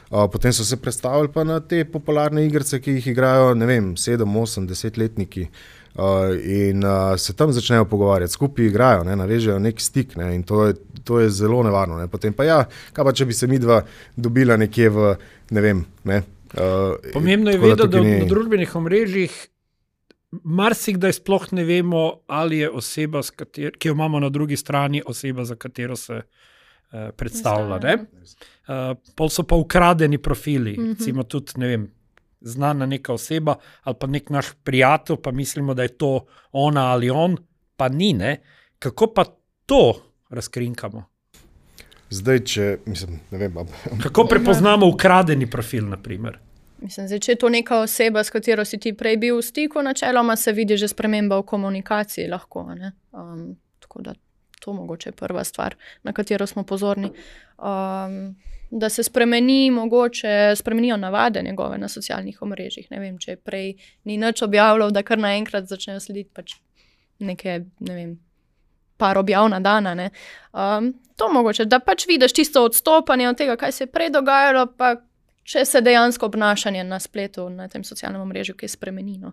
Uh, potem so se predstavili pa na te popularne igrice, ki jih igrajo, ne vem, 7, 8, 10 letniki. Uh, in uh, se tam začnejo pogovarjati, skupaj igrajo, ne, navežejo nek stik. Ne, in to je, to je zelo nevarno. Ne. Potem pa ja, kaj pa če bi se mi dva dobila nekje v, ne vem. Ne, uh, Pomembno je vedeti, da na ni- družbenih omrežjih marsikdaj sploh ne vemo, ali je oseba, s kater, ki jo imamo na drugi strani, oseba, za katero se uh, predstavlja. Ne? Uh, pol so pa ukradeni profili, mm -hmm. recimo tudi ne vem. Znana neka oseba ali pa nek naš prijatelj, pa mislimo, da je to ona ali on, pa ni. Ne? Kako pa to razkrinkamo? Zdaj, če mislim, ne vem, am- Kako prepoznamo ukradeni profil? Naprimer? Mislim, zdaj, če je to neka oseba, s katero si ti prej bil v stiku, načeloma se vidi že sprememba v komunikaciji. Lahko, a ne? um, tako da to mogoče je prva stvar, na katero smo pozorni. Um, da se spremeni, mogoče spremenijo navade njegove na socialnih omrežjih. Ne vem, če je prej ni nič objavljal, da kar naenkrat začnejo slediti pač neke, ne vem. Par objav na dan. Um, to mogoče, da pač vidiš tisto odstopanje od tega, kaj se je prej dogajalo, pa če se dejansko obnašanje na spletu, na tem socialnem omrežju, ki je spremenjeno.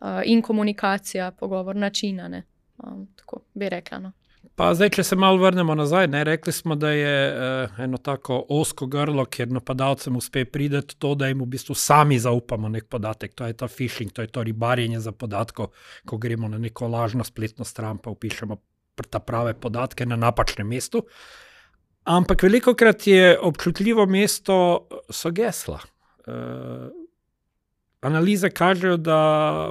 Uh, in komunikacija, pogovor, načina. ne. Um, tako bi rekla. No. Pa zdaj, če se malo vrnemo nazaj, ne, rekli smo, da je uh, eno tako osko grlo, kjer napadalcem uspe priti to, da jim v bistvu sami zaupamo nek podatek. To je ta phishing, to je to ribarjenje za podatkov, ko gremo na neko lažno spletno stran, pa upišemo ta prave podatke na napačnem mestu. Ampak veliko krat je občutljivo mesto so gesla. Uh, Analize kažejo, da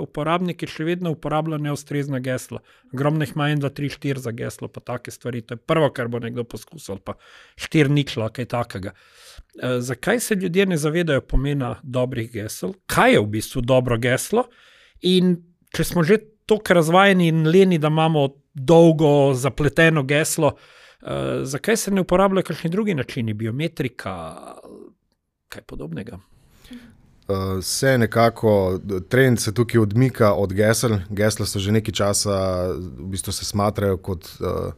uporabniki še vedno uporabljajo neustrezna gesla. Ogromno jih ima 1, 2, 3, 4 za geslo, pa take stvari. To je prvo, kar bo nekdo poskusil, pa 4 ničla, kaj takega. E, zakaj se ljudje ne zavedajo pomena dobrih gesel, kaj je v bistvu dobro geslo? In če smo že tako razvajeni in leni, da imamo dolgo, zapleteno geslo, e, zakaj se ne uporabljajo kakšni drugi načini, biometrika, kaj podobnega? Uh, se nekako, trend se tukaj odmika od gesel. Gesla so že nekaj časa, v bistvu se smatrajo kot, uh,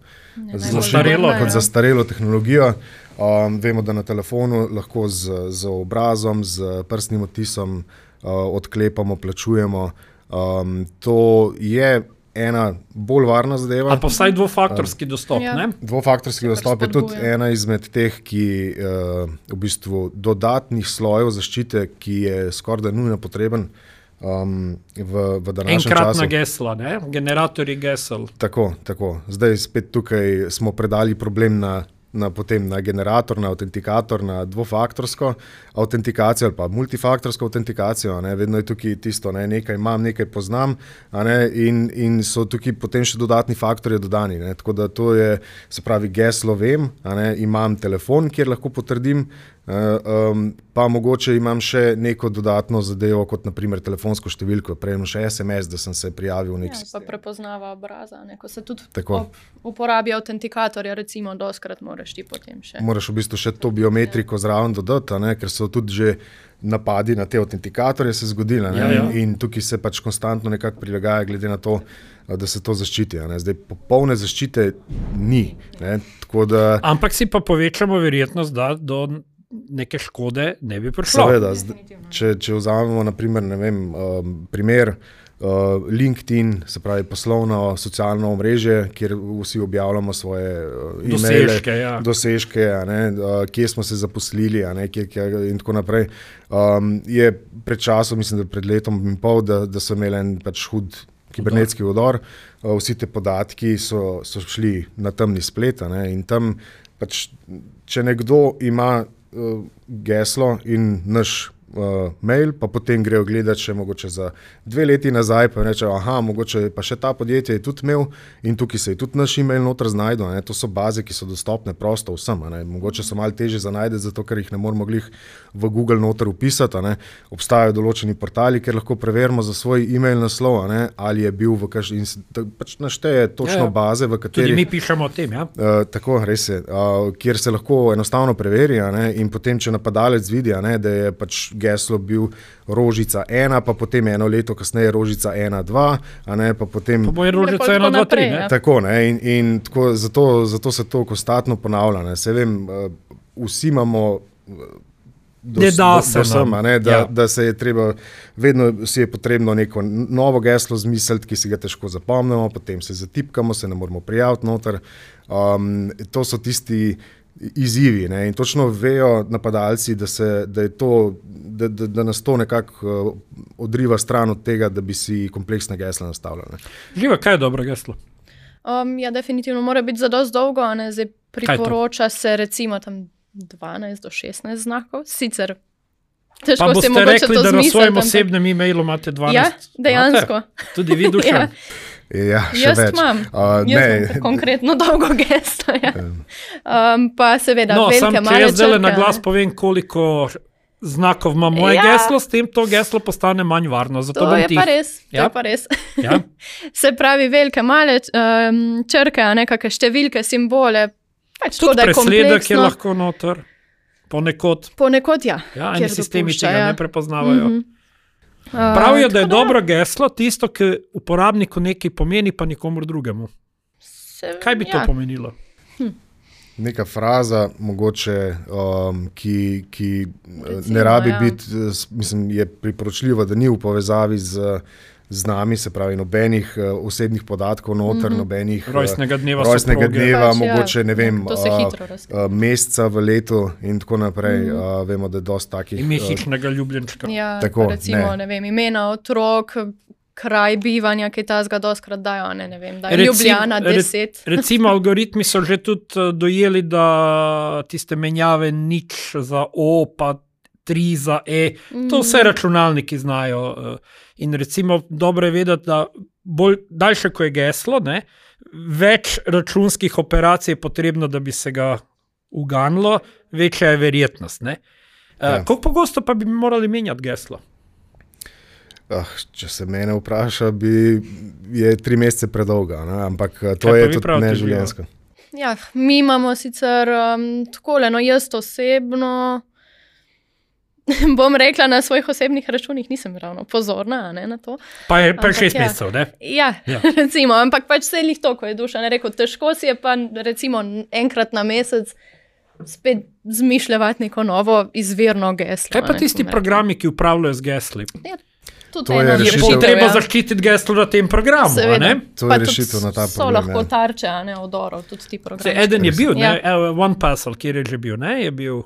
Zastarelo, kot ja. zastarelo tehnologijo. Um, vemo, da na telefonu lahko z, z obrazom, z prstnim odtisom uh, odklepamo, plačujemo. Um, to je ena bolj varna zadeva. Ali pa vsaj dvofaktorski dostop. Ja. ne? Dvofaktorski pač dostop je tudi ena izmed teh, ki uh, v bistvu dodatnih slojev zaščite, ki je skoraj da nujno potreben um, v, v današnjem Enkratna času. gesla, ne? generatorji gesel. Tako, tako. Zdaj spet tukaj smo predali problem na, na, potem na generator, na autentikator, na dvofaktorsko autentikacijo ali pa multifaktorsko autentikacijo. Ne. Vedno je tukaj tisto, ne. nekaj imam, nekaj poznam ne. in, in so tukaj potem še dodatni faktorji dodani. Ne. Tako da to je, se pravi, geslo vem, ne. imam telefon, kjer lahko potrdim. Um, pa mogoče imam še neko dodatno zadevo, kot naprimer telefonsko številko, prejmem še SMS, da sem se prijavil v nek Ja, pa sistem. prepoznava obraza. Ne? Ko se tudi Tako. ob uporabi autentikatorja, recimo, doskrat moraš ti potem še. Moraš v bistvu še to biometriko zraven dodati, ne, ker so tudi že napadi na te autentikatorje se zgodili. Ja, ja. In, tukaj se pač konstantno nekako prilagaja, glede na to, da se to zaščiti. a ne. Zdaj, popolne zaščite ni. Ne, tako da, Ampak si pa povečamo verjetnost, da do neke škode ne bi prišlo. seveda, če, če vzamemo naprimer, ne vem, um, primer. Uh, LinkedIn, se pravi poslovno, socialno omrežje, kjer vsi objavljamo svoje uh, e-maile, Dosežke, ja. dosežke a ne, uh, kje smo se zaposlili, a ne, kje, kje, in tako naprej. Um, je pred časom, mislim, da pred letom in pol, da, da so imeli en pač hud kibernetski udor. Uh, vsi te podatki so, so šli na temni splet. a Ne, in tam, pač, če nekdo ima geslo in naš. Uh, mail, pa potem grejo gledati še mogoče za dve leti nazaj, pa reče, aha, mogoče pa še ta podjetje je tudi imel in tukaj se je tudi naš e-mail noter znašel. a ne. To so baze, ki so dostopne prosto vsem. ne. Mogoče so malo teže za najti, zato ker jih ne moremo glih v Google noter upisati. ne. Obstajajo določeni portali, kjer lahko preverimo za svoj e-mail naslov, ne, ali je bil v kažem. Pač našteje točno Ja, ja. baze, v Tudi katerih. mi pišemo o tem. Ja? Uh, tako, res je, uh, kjer se lahko enostavno preveri, in potem, če napadalec vidi, ne, da je pač geslo bil rožica ena, pa potem eno leto kasneje rožica ena, dva, a ne, pa potem. Pa bo je rožica Nekoliko 1, 2, 3. naprej, Ne? ja. Tako, ne, in, in tako, zato, zato se to konstantno ponavlja. Ne. Se vem, uh, vsi imamo. uh, do- do- se do sem, ne, da, Ja. da se je treba, vedno si je potrebno neko novo geslo zmisliti, ki si ga težko zapomnimo, potem se zatipkamo, se ne moremo prijaviti noter. Um, to so tisti izzivi. Ne? In točno vejo napadalci, da, se, da, je to, da, da, da nas to nekako uh, odriva stran od tega, da bi si kompleksne gesla nastavljali. ne. Živa, kaj je dobro geslo? Um, ja, definitivno mora biti za dosti dolgo, a ne zdaj priporoča se recimo tam 12 do 16 znakov, sicer težko Pa boste mogoče rekli, da na svojem osebnem e-mailu imate 12. Ja, dejansko. Imate? Tudi vi, dušan. *laughs* Ja. Ja, še Jaz več. imam, Uh, Jaz ne, imam konkretno *laughs* dolgo gesto. Ja. Um, pa seveda, No, sam, velike če male jaz zdaj na glas povem, koliko znakov ima moje Ja. geslo, s tem to geslo postane manj varno. Zato To bom je tih. pa res. To Ja. je pa res. Ja? *laughs* Se pravi, velike male um, črke, a nekakšne številke, simbole. Pač Tudi je presledek je kompleksno. lahko noter, ponekod. Ponekod ja. Ja, eni sistemi dopušča, tega ja. ne prepoznavajo. Mhm. Uh, Pravijo, da je dobro geslo tisto, ki uporabniku nekaj pomeni, pa nikomor drugemu. Kaj bi to ja. pomenilo? neka fraza, mogoče, um, ki, ki Recimo, ne rabi ja. biti, mislim, je priporočljivo, da ni v povezavi z, z nami, se pravi, nobenih uh, osebnih podatkov, noter, mm -hmm. nobenih eh, Rojstnega dneva rojstnega dneva, Pač, ja, mogoče ne vem, to se uh, uh, meseca v letu in tako naprej. Mm -hmm. uh, vemo, da je dosti takih. Ime uh, hišnega ljubljenčka. Ja, Tako, recimo, ne. ne. Vem, imena otrok, kraj bivanja, ki ta zga doskrat dajo. Ne, ne vem, da je Recim- Ljubljana re- 10. Recimo, *laughs* algoritmi so že tudi dojeli, da tiste menjave nič za O, pa tri za E, to Mm. vse računalniki znajo. eh, In recimo, dobro je vedeti, da bolj daljše, ko je geslo, ne, več računskih operacij je potrebno, da bi se ga uganilo, večja je verjetnost. Ne. Uh, Ja. Kako pogosto pa bi morali menjati geslo? Ah, če se mene vpraša, bi, je tri mesece predolga, ne? ampak eh, to Kaj je tudi neživljenjsko. Ja, mi imamo sicer um, tako, no jaz osebno *laughs* bom rekla, na svojih osebnih računih nisem ravno pozorna a ne, na to. Pa je pa Ampak šest ja. mesecev, ne? Ja, Ja. *laughs* recimo, ampak pač se jih to, ko je duša ne rekel, težko si je pa recimo enkrat na mesec spet zmišljati neko novo izvirno geslo. Kaj pa ne, tisti rekla. programi, ki upravljajo z gesli? Ja, tudi To je rešitev. treba ja. zaščititi geslo na tem programu, a Seveda. ne? To je rešitev na ta So problem, lahko ja. tarče, a ne odorov, tudi ti Se, programi. eden je bil, Ja. ne. One Puzzle, kjer je že bil, ne, je bil.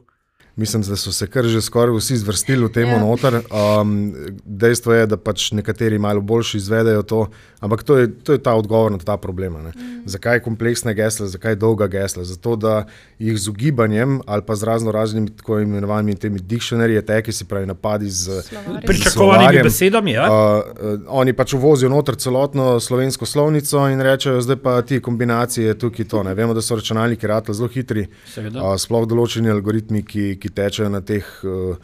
Mislim, da so se kar že skoraj vsi zvrstili v tem Ja. noter. Um, dejstvo je, da pač nekateri malo boljši izvedejo to, ampak to je, to je ta odgovor na ta problem. ne. Zakaj kompleksne gesle, zakaj dolga gesla? Zato, da jih z ugibanjem ali pa z razno raznimi tako imenovanimi temi dictionary attacki, se pravi napadi z. Pričakovanimi besedami. Ja? Uh, uh, oni pač uvozijo noter celotno slovensko slovnico in rečejo, zdaj pa ti kombinacije tukaj to. Ne. Vemo, da so računalniki ratli zelo hitri, Seveda. uh, sploh določeni algoritmi, ki, ki tečejo na teh uh,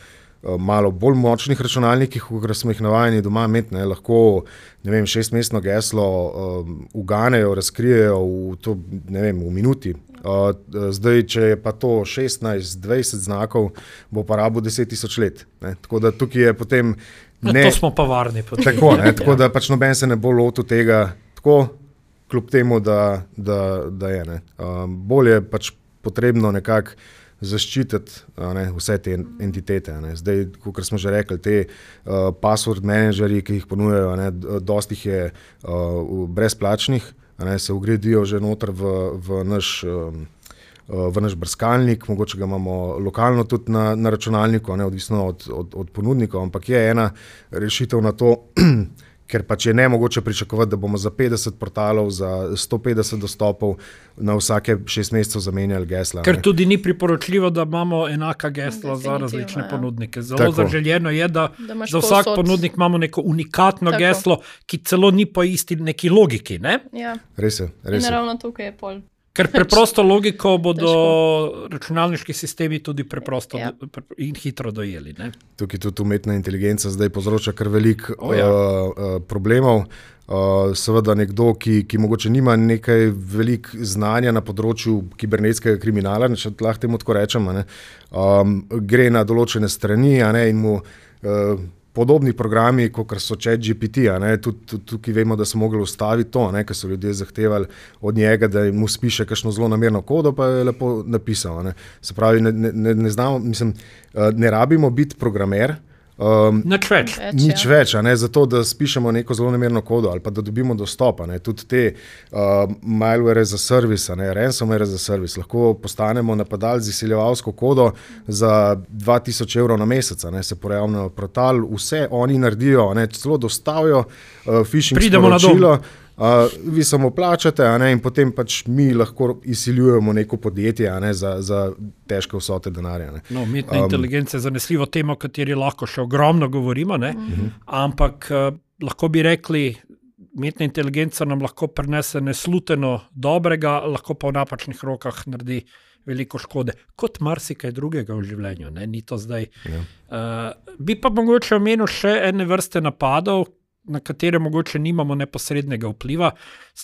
malo bolj močnih računalnikih, kot smo jih navajeni doma imeti. Ne. Lahko ne vem, šestmestno geslo um, uganejo, razkrijejo v, to, vem, v minuti. Uh, zdaj, če je pa to 16-20 znakov, bo pa rabo 10 tisoč let. Ne. Tako da tukaj je potem. Ne, Ne, to smo pa varni. potem. tako, ne, *laughs* tako Ja. da pač noben se ne bo lotil tega, tako, kljub temu, da, da, da je. Ne. Um, bolje je pač potrebno nekako zaščititi ne, vse te en- entitete. ne. Zdaj, kot smo že rekli, te uh, password menedžerji, ki jih ponujajo, ne, dosti jih je uh, brezplačnih, ne, se ugradijo že noter v, v naš. Um, v naš brskalnik, mogoče ga imamo lokalno tudi na, na računalniku, ne, odvisno od, od, od ponudnikov, ampak je ena rešitev na to, *clears throat* ker pač je ne mogoče pričakovati, da bomo za 50 portalov, za 150 dostopov na vsake šest mesecev zamenjali gesla. Ker ne. tudi ni priporočljivo, da imamo enaka gesla za Definitivno, različne ja. ponudnike. Zelo Tako. zaželjeno je, da, Da za vsak povsod- ponudnik imamo neko unikatno Tako. geslo, ki celo ni po isti neki logiki. Ne? Ja. Res je, res In je. ravno tukaj je pol. Ker preprosto logiko bodo računalniški sistemi tudi preprosto Ja. in hitro dojeli. Ne? Tukaj tudi umetna inteligenca zdaj povzroča kar veliko O, ja. uh, problemov. Uh, seveda, nekdo, ki, ki mogoče nima nekaj velik znanja na področju kibernetskega kriminala, če lahko temu tako rečem, a ne, um, gre na določene strani a ne, in mu uh, podobni programi, kot so ChatGPT, tukaj vemo, da so mogli ustaviti to, ker so ljudje zahtevali od njega, da mu spiše kakšno zelo namerno kodo, pa je lepo napisal. Ne. Se pravi, ne, ne, ne, ne, znamo, mislim, uh, ne rabimo biti programer. Um, Nič več. Nič ja. več, a ne zato, da spišemo neko zelo namerno kodo ali pa da dobimo dostop. a ne. Tudi te uh, malware za servis, a ne ransomware za servis, lahko postanemo napadalci z izsiljevalsko kodo za 2000 evrov na mesec, a ne se pojavijo na portal, vse oni naredijo, a ne celo dostavijo uh, phishing Pridemo na dom. Uh, vi samo plačate, ne, in potem pač mi lahko izsiljujemo neko podjetje ne, za, za težke vsote denarja. ne. No, umetna um, inteligenca je zanesljivo tema, o kateri lahko še ogromno govorimo, ne? ampak uh, lahko bi rekli, umetna inteligenca nam lahko prinese nesluteno dobrega, lahko pa v napačnih rokah naredi veliko škode, kot marsikaj drugega v življenju. Ne? Ni to zdaj. Ja. Uh, bi pa mogoče omenil še ene vrste napadov. Na katere mogoče nimamo neposrednega vpliva.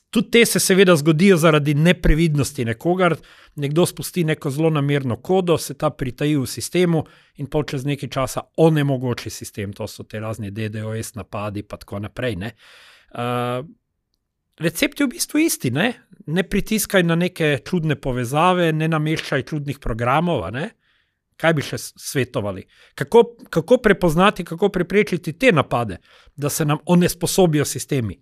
Tudi te se seveda zgodijo zaradi neprevidnosti nekoga. Nekdo spusti neko zelo namerno kodo, se ta pritaji v sistemu in pol čez nekaj časa onemogoči sistem. To so te razne DDoS napadi, pa tako naprej. Ne? Uh, recept je v bistvu isti. Ne, ne pritiskaj na neke čudne povezave, ne nameščaj čudnih programov. Ne? Kaj bi še svetovali? Kako, kako prepoznati, kako preprečiti te napade, da se nam onesposobijo sistemi,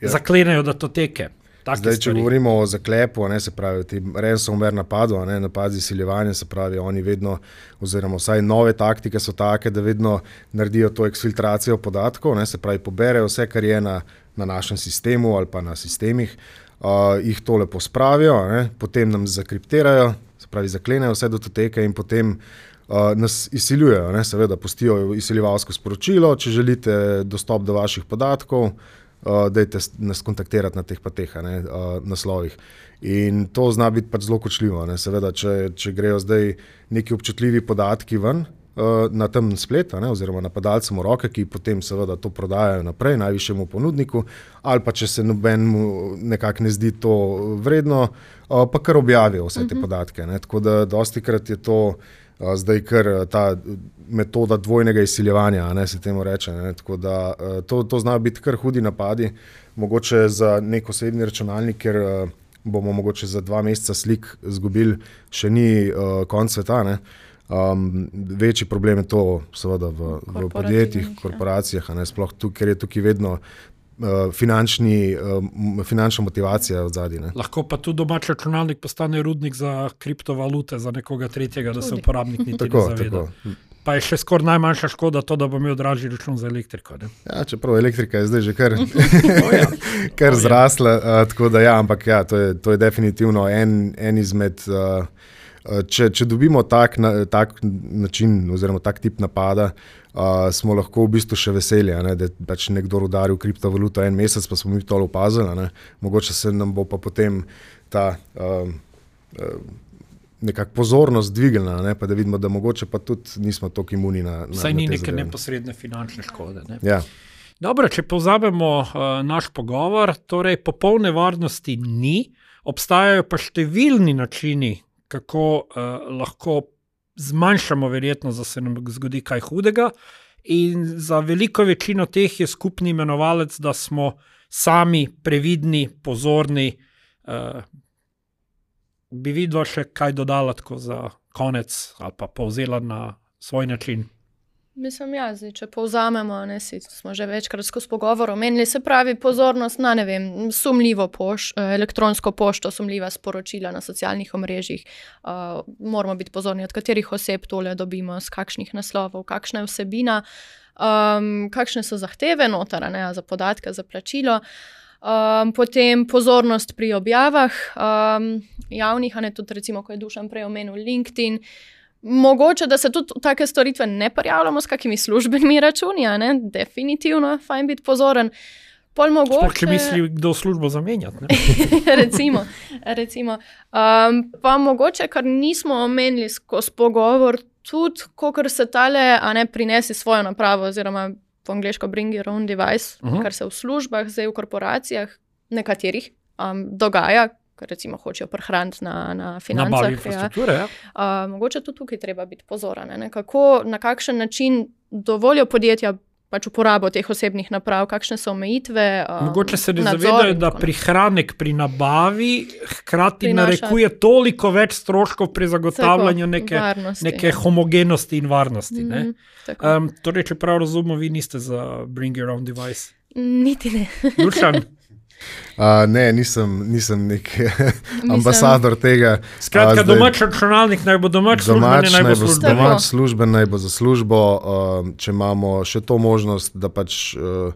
Ja. zaklenejo datoteke. Zdaj, če stvari. govorimo o zaklepu, ne, se pravi, ti ransomware napadu, ne, napad z izsiljevanjem, se pravi, oni vedno, oziroma vsaj nove taktike so take, da vedno naredijo to eksfiltracijo podatkov, ne, se pravi, poberejo vse, kar je na, na našem sistemu ali pa na sistemih, uh, jih to lepo spravijo, ne, potem nam zakriptirajo, se pravi, zaklenejo vse datoteke in potem. Uh, nas izsiljujejo, ne, seveda, pustijo izsiljevalsko sporočilo, če želite dostop do vaših podatkov, uh, dajte nas kontaktirati na teh pa teh ne, uh, naslovih. In to zna biti pač zelo kočljivo. Ne. Seveda, če, če grejo zdaj neki občutljivi podatki ven na tem spletu, oziroma napadalcem v roke, ki potem seveda to prodajajo naprej najvišjemu ponudniku, ali pa če se nobenemu nekako ne zdi to vredno, uh, pa kar objavijo vse te podatke. Ne. Tako da dosti krat je to. uh, zdaj kar ta metoda dvojnega izsiljevanja, ne, se temu reče. Ne, tako da uh, to, to znajo biti kar hudi napadi, mogoče za nek osebni računalnik, ker uh, bomo mogoče za dva meseca slik izgubili, še ni uh, konc sveta. Ne. Um, večji problem je to, seveda, v, v podjetjih, ja. korporacijah, ne, sploh tu, ker je tukaj vedno uh, finančni, uh, finančna motivacija v zadnji. Lahko pa tudi domač računalnik postane rudnik za kriptovalute, za nekoga tretjega, da se Tudi. uporabnik niti Tako, ne zaveda. tako. Pa je še skoraj najmanjša škoda to, da bo imel dražji račun za elektriko. Ne? Ja, čeprav elektrika je zdaj že kar, *laughs* *laughs* O ja. kar O ja. zrasla. Uh, tako da, ja, ampak ja, to, je, to je definitivno en, en izmed. Uh, Če, če dobimo tak, na, tak način, oziroma tak tip napada, uh, smo lahko v bistvu še veseli, ne, da je pač nekdo udaril kriptovaluto en mesec, pa smo mi to opazili. Ne. Mogoče se nam bo pa potem ta uh, uh, nekakšna pozornost dvignila, ne, pa da vidimo, da mogoče pa tudi nismo tako imuni na. na Saj na ni neke zadeve. neposredne finančne škode. Ne? Ja. Dobro, če povzamemo uh, naš pogovor, torej popolne varnosti ni, obstajajo pa številni načini, kako uh, lahko zmanjšamo verjetnost, da se nam zgodi kaj hudega. In za veliko večino teh je skupni imenovalec, da smo sami previdni, pozorni. Uh, bi videla še kaj dodala tako za konec ali pa povzela na svoj način. Mislim, ja, zdaj, če povzamemo, ne, si, smo že večkrat skozi pogovor omenili, se pravi pozornost na vem, sumljivo poš, eh, elektronsko pošto, sumljiva sporočila na socialnih omrežjih. Uh, moramo biti pozorni, od katerih oseb tole dobimo, z kakšnih naslovov, kakšna je vsebina, um, kakšne so zahteve notara ne, za podatke, za plačilo. Um, potem pozornost pri objavah um, javnih, a ne tudi, recimo, ko je Dušan prej omenil LinkedIn. Mogoče, da se tudi take storitve ne prijavljamo s kakimi službenimi računi, ne? definitivno, fajn biti pozoren. Pol Sploh, mogoče, če misli, kdo službo zamenjati. ne. *laughs* recimo, recimo. Um, pa mogoče, kar nismo omenili skozi pogovor, tudi, ko se tale, a ne prinesi svojo napravo, oziroma po angliško bring your own device, uh Mhm. -huh. kar se v službah, zdaj v korporacijah, nekaterih um, dogaja, ker recimo hočejo prehraniti na, na financah. Ja. infrastrukture. Ja. Uh, mogoče tudi tukaj treba biti pozoren, ne? kako, na kakšen način dovolijo podjetja pač uporabo teh osebnih naprav, kakšne so omejitve. Um, Mogoče se ne nadzor zavedajo, da prihranek pri nabavi hkrati Prinaša- narekuje toliko več stroškov pri zagotavljanju Tako, neke, varnosti, neke ja. homogenosti in varnosti. Mhm, tako. Um, torej, če prav razumem, vi niste za Bring Your Own Device. Niti ne. Dušan, *laughs* Uh, ne, nisem, nisem nek *laughs* ambasador tega. skratka, A, zdaj- domač računalnik naj bo domač, Domač službeni naj bo naj bo službeni. Tako. domač služben, naj bo za službo. Uh, če imamo še to možnost, da pač uh,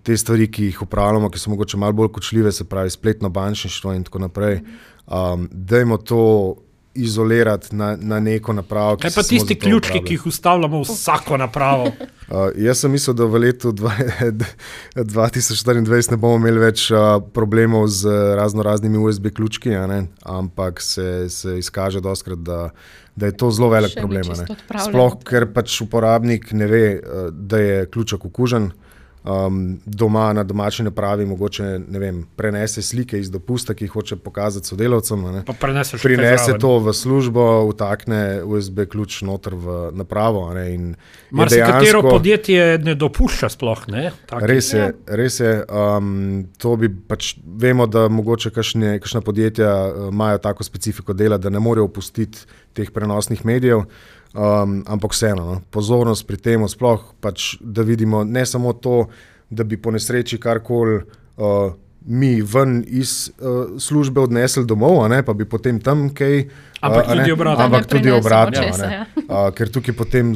te stvari, ki jih upravljamo, ki so mogoče malo bolj kočljive, se pravi spletno bančništvo in tako naprej, um, dajmo to izolirati na, na neko napravo. ki Kaj pa tisti ključki, uporablja. ki jih ustavljamo v vsako napravo? *laughs* Uh, jaz sem mislil, da v letu dva- *laughs* 2024 ne bomo imeli več uh, problemov z razno raznimi USB ključki, a ne, ampak se, se izkaže doskrat, da, da je to zelo velik Še problem. Sploh, ker pač uporabnik ne ve, uh, da je ključek okužen. Um, doma na domači napravi mogoče ne vem, prenese slike iz dopusta, ki jih hoče pokazati sodelavcem. Prinese zraven. to v službo, vtakne USB ključ noter v napravo. a Ne, in je Marsikatero podjetje ne dopušča sploh. Ne? Takih. Res je, res je. Um, to bi pač vemo, da mogoče kakšne, kakšna podjetja uh, imajo tako specifiko dela, da ne morejo opustiti teh prenosnih medijev. Um, ampak vseeno, no, pozornost pri tem, sploh pač, da vidimo ne samo to, da bi po nesreči karkoli uh, mi ven iz uh, službe odnesli domov, a ne, pa bi potem tam kaj. Ampak a ne, tudi obratno. Ampak tudi obratno. česa, ja. Uh, ker tukaj potem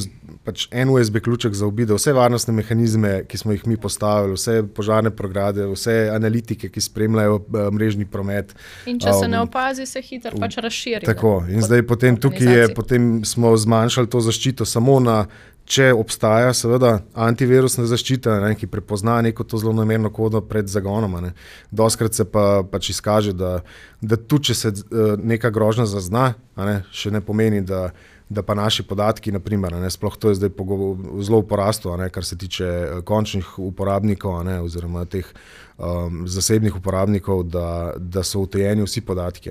pač en USB ključek zaobide vse varnostne mehanizme, ki smo jih mi postavili, vse požarne prograde, vse analitike, ki spremljajo uh, mrežni promet. In če se ne Um, opazi, se hitro pač razširi. Tako. In zdaj potem tukaj je, potem smo zmanjšali to zaščito samo na. Če obstaja, seveda, antivirusna zaščita, ne, ki prepozna neko to zelo namerno kodo pred zagonom. Ne. Doskrat se pa pač izkaže, da, da tudi če se uh, neka grožnja zazna, ne, še ne pomeni, da, da pa naši podatki, naprimer, ne, sploh to je zdaj zelo v porastu, ne, kar se tiče eh, končnih uporabnikov ne, oziroma teh um, zasebnih uporabnikov, da, da so utajeni vsi podatki.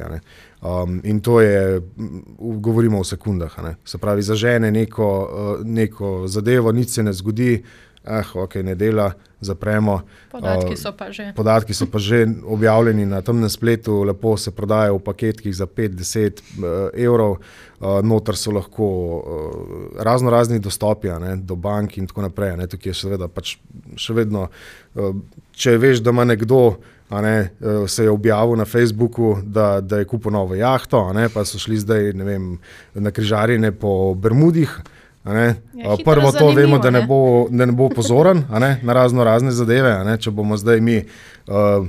Um, in to je, govorimo o sekundah. Se pravi, zažene neko, uh, neko zadevo, nič se ne zgodi ah, ok, ne dela, zapremo. Podatki so pa že. Podatki so pa že objavljeni na temnem spletu, lepo se prodajajo v paketkih za 5-10 uh, evrov, uh, noter so lahko uh, razno razni dostopi ne, do bank in tako naprej. Ne, tukaj je seveda pač še vedno, če veš, da ima nekdo. Ne, se je objavil na Facebooku, da, da je kupil novo jahto, ne, pa so šli zdaj vem, na križarjenje po Bermudih. Ja, Prvo to vemo, da ne bo, da ne bo pozoren ne, na razno razne zadeve. Ne, če bomo zdaj mi uh,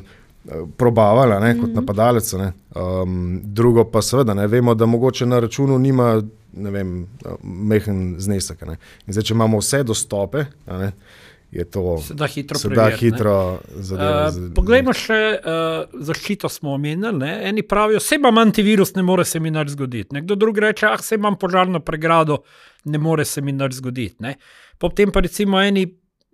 probavali ne, kot mhm. napadalec. Ne, um, drugo pa seveda ne, vemo, da mogoče na računu nima vem, mehen znesek. Zdaj, če imamo vse dostope. Ne, Je to da hitro preveriti. Uh, poglejmo še uh, zaščito, smo omenili. Eni pravijo, da imam antivirus, ne more se mi nič zgoditi. Nekdo drug reče, ah, se imam požarno pregrado, ne more se mi nič zgoditi. Potem pa recimo eni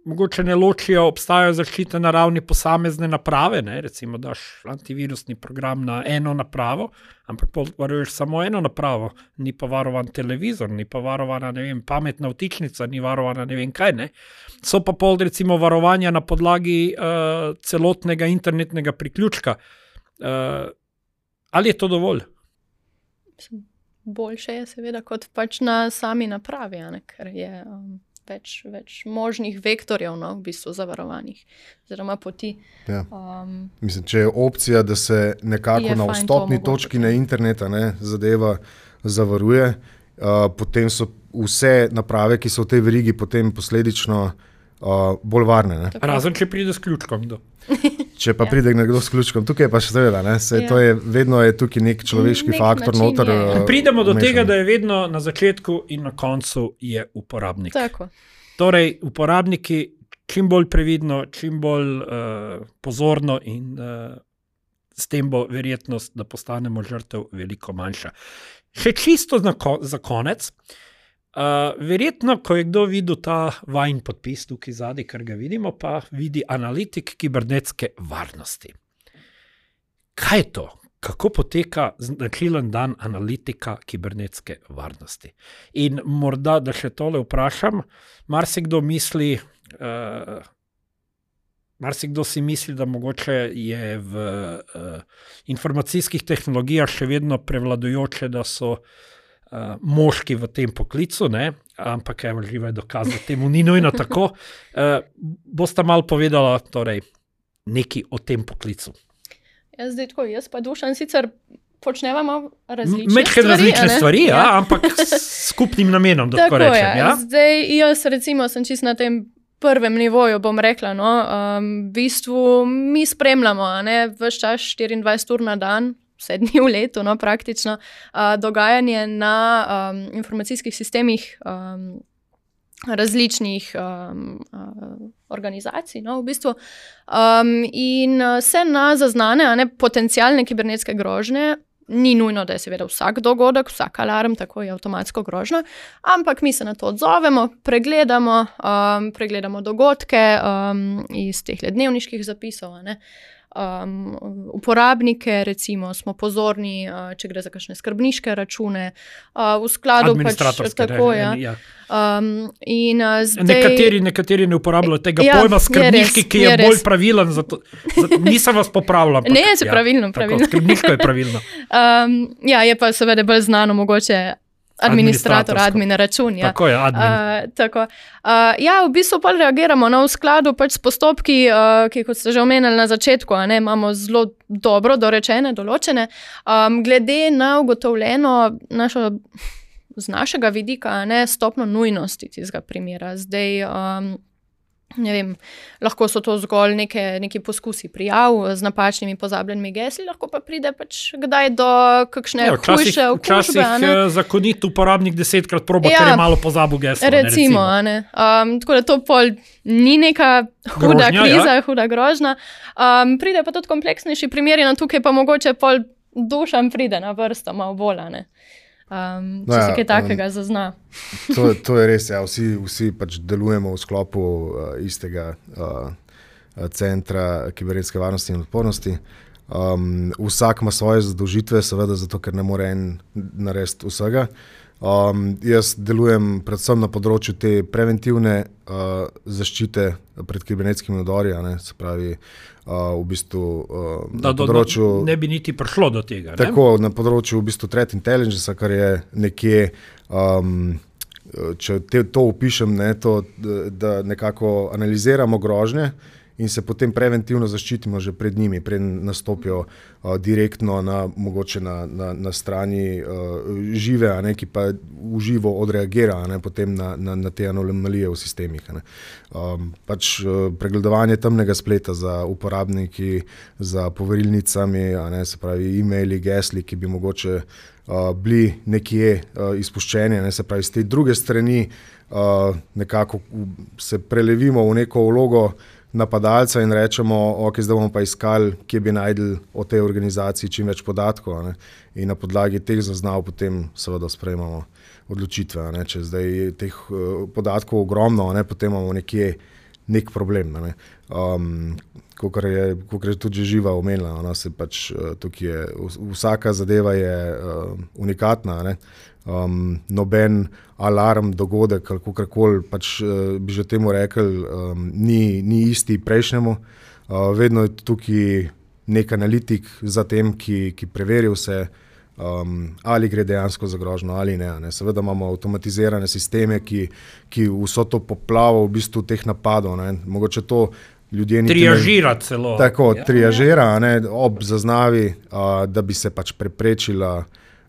mogoče ne ločijo, obstajajo zaščite na ravni posamezne naprave. Ne? Recimo, daš antivirusni program na eno napravo, ampak varuješ samo eno napravo, ni pa varovan televizor, ni pa varovana vem, pametna vtičnica, ni varovana ne vem kaj. Ne? So pa pol, recimo, varovanja na podlagi uh, celotnega internetnega priključka. Uh, ali je to dovolj? Boljše je, seveda, kot pač na sami napravi, ker je. Um več, več možnih vektorjev, no, v bistvu zavarovanih, oziroma poti. Ja. Um, Mislim, če je opcija, da se nekako na vstopni to točki na internetu zadeva zavaruje, uh, potem so vse naprave, ki so v tej verigi, potem posledično uh, bolj varne. Razen če pride s ključkom. Do. *laughs* Če pa ja. pride nekdo s ključkom, tukaj pa še seveda, se, ja. je, vedno je tukaj nek človeški nek faktor. Noter, uh, Pridemo do umešan. tega, da je vedno na začetku in na koncu uporabnik. Tako. Torej, uporabniki čim bolj previdno, čim bolj uh, pozorno, in uh, s tem bo verjetnost, da postanemo žrtev, veliko manjša. Še čisto za, za konec. Uh, Uh, verjetno, ko je kdo videl ta vajen podpis tukaj zadaj, kar ga vidimo, pa vidi analitik kibernetske varnosti. Kaj je to? Kako poteka značilen dan analitika kibernetske varnosti? In morda, da še tole vprašam, marsikdo misli, uh, marsikdo si misli, da mogoče je v uh, informacijskih tehnologijah še vedno prevladujoče, da so uh, uh, moški v tem poklicu, ne? ampak je živo dokaz, da temu ni nujno tako. Uh, boste malo povedali torej, nekaj o tem poklicu? Jaz, zdaj, tako, jaz pa dušam sicer. Počnemo različne Med stvari. različne stvari, ja, ja. ampak s skupnim namenom. Tako rečem, je. Ja? Zdaj, jaz, recimo, sem čist na tem prvem nivoju, bom rekla. No, um, v bistvu mi spremljamo, vse čas 24 ur na dan, vse dni v letu, no, praktično, uh, dogajanje na um, informacijskih sistemih. Um, Različnih um, uh, organizacij, no, v bistvu. Um, in se na zaznane, a ne potencijalne kibernetske grožnje, ni nujno, da je seveda vsak dogodek, vsak alarm, tako je avtomatsko grožnja, ampak mi se na to odzovemo, pregledamo, um, pregledamo dogodke um, iz teh dnevniških zapisov. Uh, um, uporabnike, recimo, smo pozorni, uh, če gre za kakšne skrbniške račune, uh, v skladu pač tako. Ja. Ja. Um, uh, zdaj, nekateri, nekateri ne uporabljajo tega ja, pojma skrbniški, je res, ki je, je bolj pravilen. Zato, zato, nisem vas popravljal. Ne, je ja, pravilno. pravilno. Skrbniško je pravilno. *laughs* um, ja, je pa seveda bolj znano mogoče administrator, admin račun. Ja. Tako je, admin. Uh, tako. Uh, ja, v bistvu pa reagiramo na no, skladu pač s postopki, uh, ki, kot ste že omenili na začetku, ne, imamo zelo dobro dorečene, določene. Um, glede na ugotovljeno našo. Z našega vidika, ne stopno nujnosti tistega primera. Zdaj, um, Vem, lahko so to zgolj neke, neki poskusi prijav z napačnimi pozabljenimi gesli, lahko pa pride pač kdaj do kakšne ja, hujše okužbe. Včasih je zakonit uporabnik desetkrat proba, ja, ker je malo pozabil geslo. Recimo, ne, recimo. Um, tako da to pol ni neka huda grožnja, ja. kriza, ja. huda grožnja. Um, pride pa tudi kompleksnejši primeri, na tukaj pa mogoče pol dušam pride na vrsto, malo bolj. Um, No če ja, se kaj takega zazna. To, to je res, ja. vsi, vsi pač delujemo v sklopu uh, istega uh, centra kibernetske varnosti in odpornosti. Um, vsak ima svoje zadolžitve, seveda, zato ker ne more en narediti vsega. Um, jaz delujem predvsem na področju te preventivne uh, zaščite pred kibernetskimi udori, se pravi, uh, v bistvu uh, Da na do, področju. do, ne bi niti prišlo do tega. ne? Tako na področju v bistvu threat intelligence, kar je nekje, um, če te, to opišem, ne, to, da, da nekako analiziramo grožnje in se potem preventivno zaščitimo že pred njimi, preden nastopijo uh, direktno na, mogoče na, na, na strani uh, žive, ne, ki pa v živo odreagira ne, potem na, na, na te anomalije v sistemih. Um, pač uh, pregledovanje temnega spleta za uporabniki, za poverilnicami, ne, se pravi e-maili, gesli, ki bi mogoče uh, bili nekje uh, izpuščeni, ne, se pravi, z te druge strani uh, nekako se prelevimo v neko vlogo napadalca in rečemo, ok, zdaj bomo pa iskali, kje bi najdel o tej organizaciji čim več podatkov. Ne, in na podlagi teh zaznav potem seveda sprejemamo odločitve. Ne, če zdaj je teh uh, podatkov ogromno, ne, potem imamo nekje nek problem. Ne. Um, Kot je, kakor je tudi živa omenila, no, se pač, uh, tukaj je, vs- vsaka zadeva je uh, unikatna. ne. Um, noben alarm, dogodek ali kako koli pač, uh, bi že temu rekel, um, ni, ni isti prejšnjemu. Uh, vedno je tukaj nek analitik za tem, ki, ki preveri vse, um, ali gre dejansko za grožnjo ali ne. ne. Seveda imamo avtomatizirane sisteme, ki, ki vso to poplavo v bistvu teh napadov. Ne. Mogoče to ljudje ne- Triažira celo. Tako, ja. triažira a ne, ob zaznavi, a, da bi se pač preprečila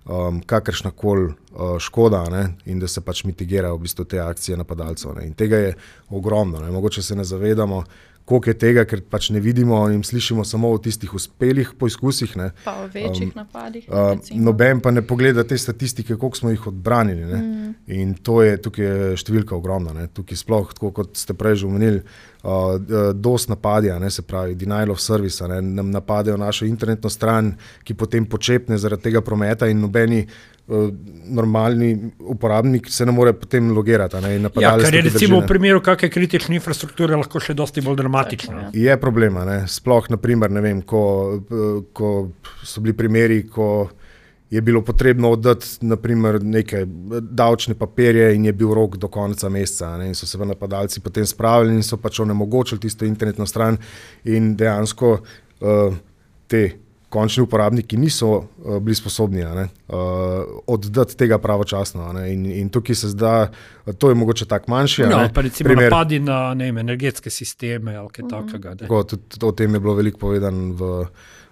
um, kakršna koli uh, škoda ne, in da se pač mitigirajo v bistvu te akcije napadalcev. Ne. In tega je ogromno. Ne. Mogoče se ne zavedamo, koliko je tega, ker pač ne vidimo in slišimo samo o tistih uspelih poizkusih. Ne. Pa o večjih um, napadih. Uh, noben pa ne pogleda te statistike, koliko smo jih odbranili. Mm. In to je tukaj je številka ogromna. Ne. Tukaj sploh, tako kot ste prej že omenili, dos napadja, ne, se pravi, denial of service, ne, nam napadejo našo internetno stran, ki potem počepne zaradi tega prometa in nobeni. uh, Normalni uporabnik se ne more potem logirati. Ne, in Ja, kar je recimo v primeru kakšne kritične infrastrukture lahko še dosti bolj dramatično. Ja. Je problema. Ne? Sploh, naprimer, ne vem, ko, ko so bili primeri, ko je bilo potrebno oddati naprimer, neke davčne papirje in je bil rok do konca meseca. a Ne? In so se napadalci potem spravili in so pač onemogočili tisto internetno stran, in dejansko uh, te. Končni uporabniki niso uh, bili sposobni a ne, uh, oddati tega pravočasno. a Ne, in, in tukaj se zdaj, to je mogoče tako manjši. a No, ne, pa recimo primer. napadi na ne vem, energetske sisteme ali kaj takega. ne. Tako, tudi, o tem je bilo veliko povedano v,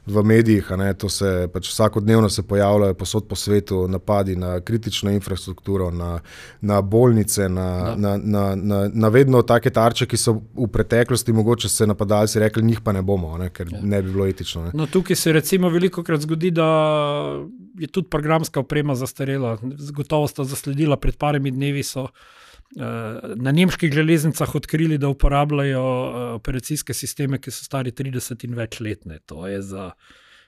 v medijih. Ne, to se pač vsakodnevno se pojavljajo posod po svetu napadi na kritično infrastrukturo, na, na bolnice, na, na, na, na, na vedno take tarče, ki so v preteklosti mogoče se napadalci rekli, njih pa ne bomo, ne, ker ja. ne bi bilo etično. Ne. No, tukaj se recimo veliko krat zgodi, da je tudi programska oprema zastarela. Gotovo sta zasledila pred parimi dnevi. So, Na nemških železnicah odkrili, da uporabljajo eh, operacijske sisteme, ki so stari 30 in več let. Ne. To je, za,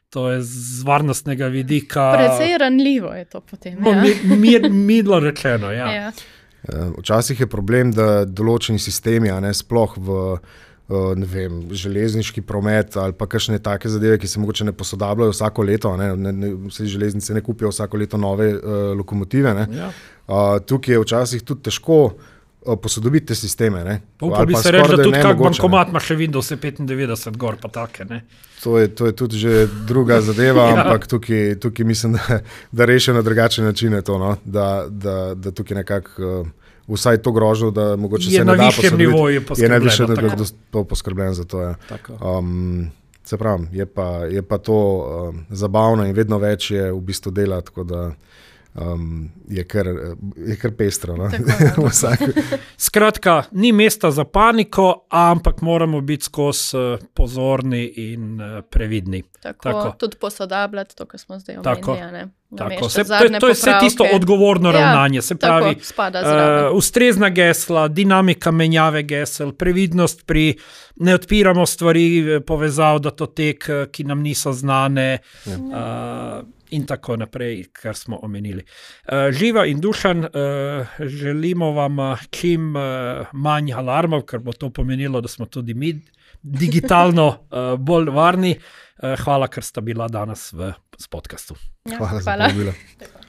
to je z varnostnega vidika. Precej ranljivo je to potem. No, ja. mi- mir, midlo rečeno. Ja. Ja. Eh, Včasih je problem, da določeni sistemi, a ne sploh v eh, ne vem, železniški promet ali pa kakšne take zadeve, ki se mogoče ne posodabljajo vsako leto. Ne, ne, ne, vse železnice ne kupijo vsako leto nove uh, lokomotive. Ne. Ja. Uh, tukaj je včasih tudi težko uh, posodobiti te sisteme. upam, pa se skorajda da tudi kak bankomat ima še Windows 95 gor, pa take. Ne? To je, to je tudi že druga zadeva, *laughs* Ja. ja. ampak tukaj, tukaj mislim, da, da rešijo na drugačen način to, no? da, da, da tukaj nekako uh, vsaj to grožnjo, da mogoče Je se na ne da nivoju Je na višjem nivoju to poskrbljeno za to. Ja. Tako. Um, se pravi, je pa, je pa to um, zabavno in vedno več je v bistvu dela, tako da um, je, kar, je kar pestro. No? Tako, ja. *laughs* Skratka, ni mesta za paniko, ampak moramo biti skozi eh, pozorni in eh, previdni. Tako, Tako. Tudi posodabljati to, kar smo zdaj omenili. a ne. Tako, se, to, je- to je vse tisto odgovorno Ja, ravnanje. Se pravi, Tako. Uh, ustrezna gesla, dinamika menjave gesel, previdnost pri ne odpiramo stvari, eh, povezav, datotek, eh, ki nam niso znane. Ja. Uh, In tako naprej, kar smo omenili. Uh, živa in dušan, uh, želimo vam uh, čim manj alarmov, ker bo to pomenilo, da smo tudi mi digitalno *laughs* bolj varni. Hvala, ker sta bila danes v podkastu. Ja, Hvala za hvala. povabilo. *laughs*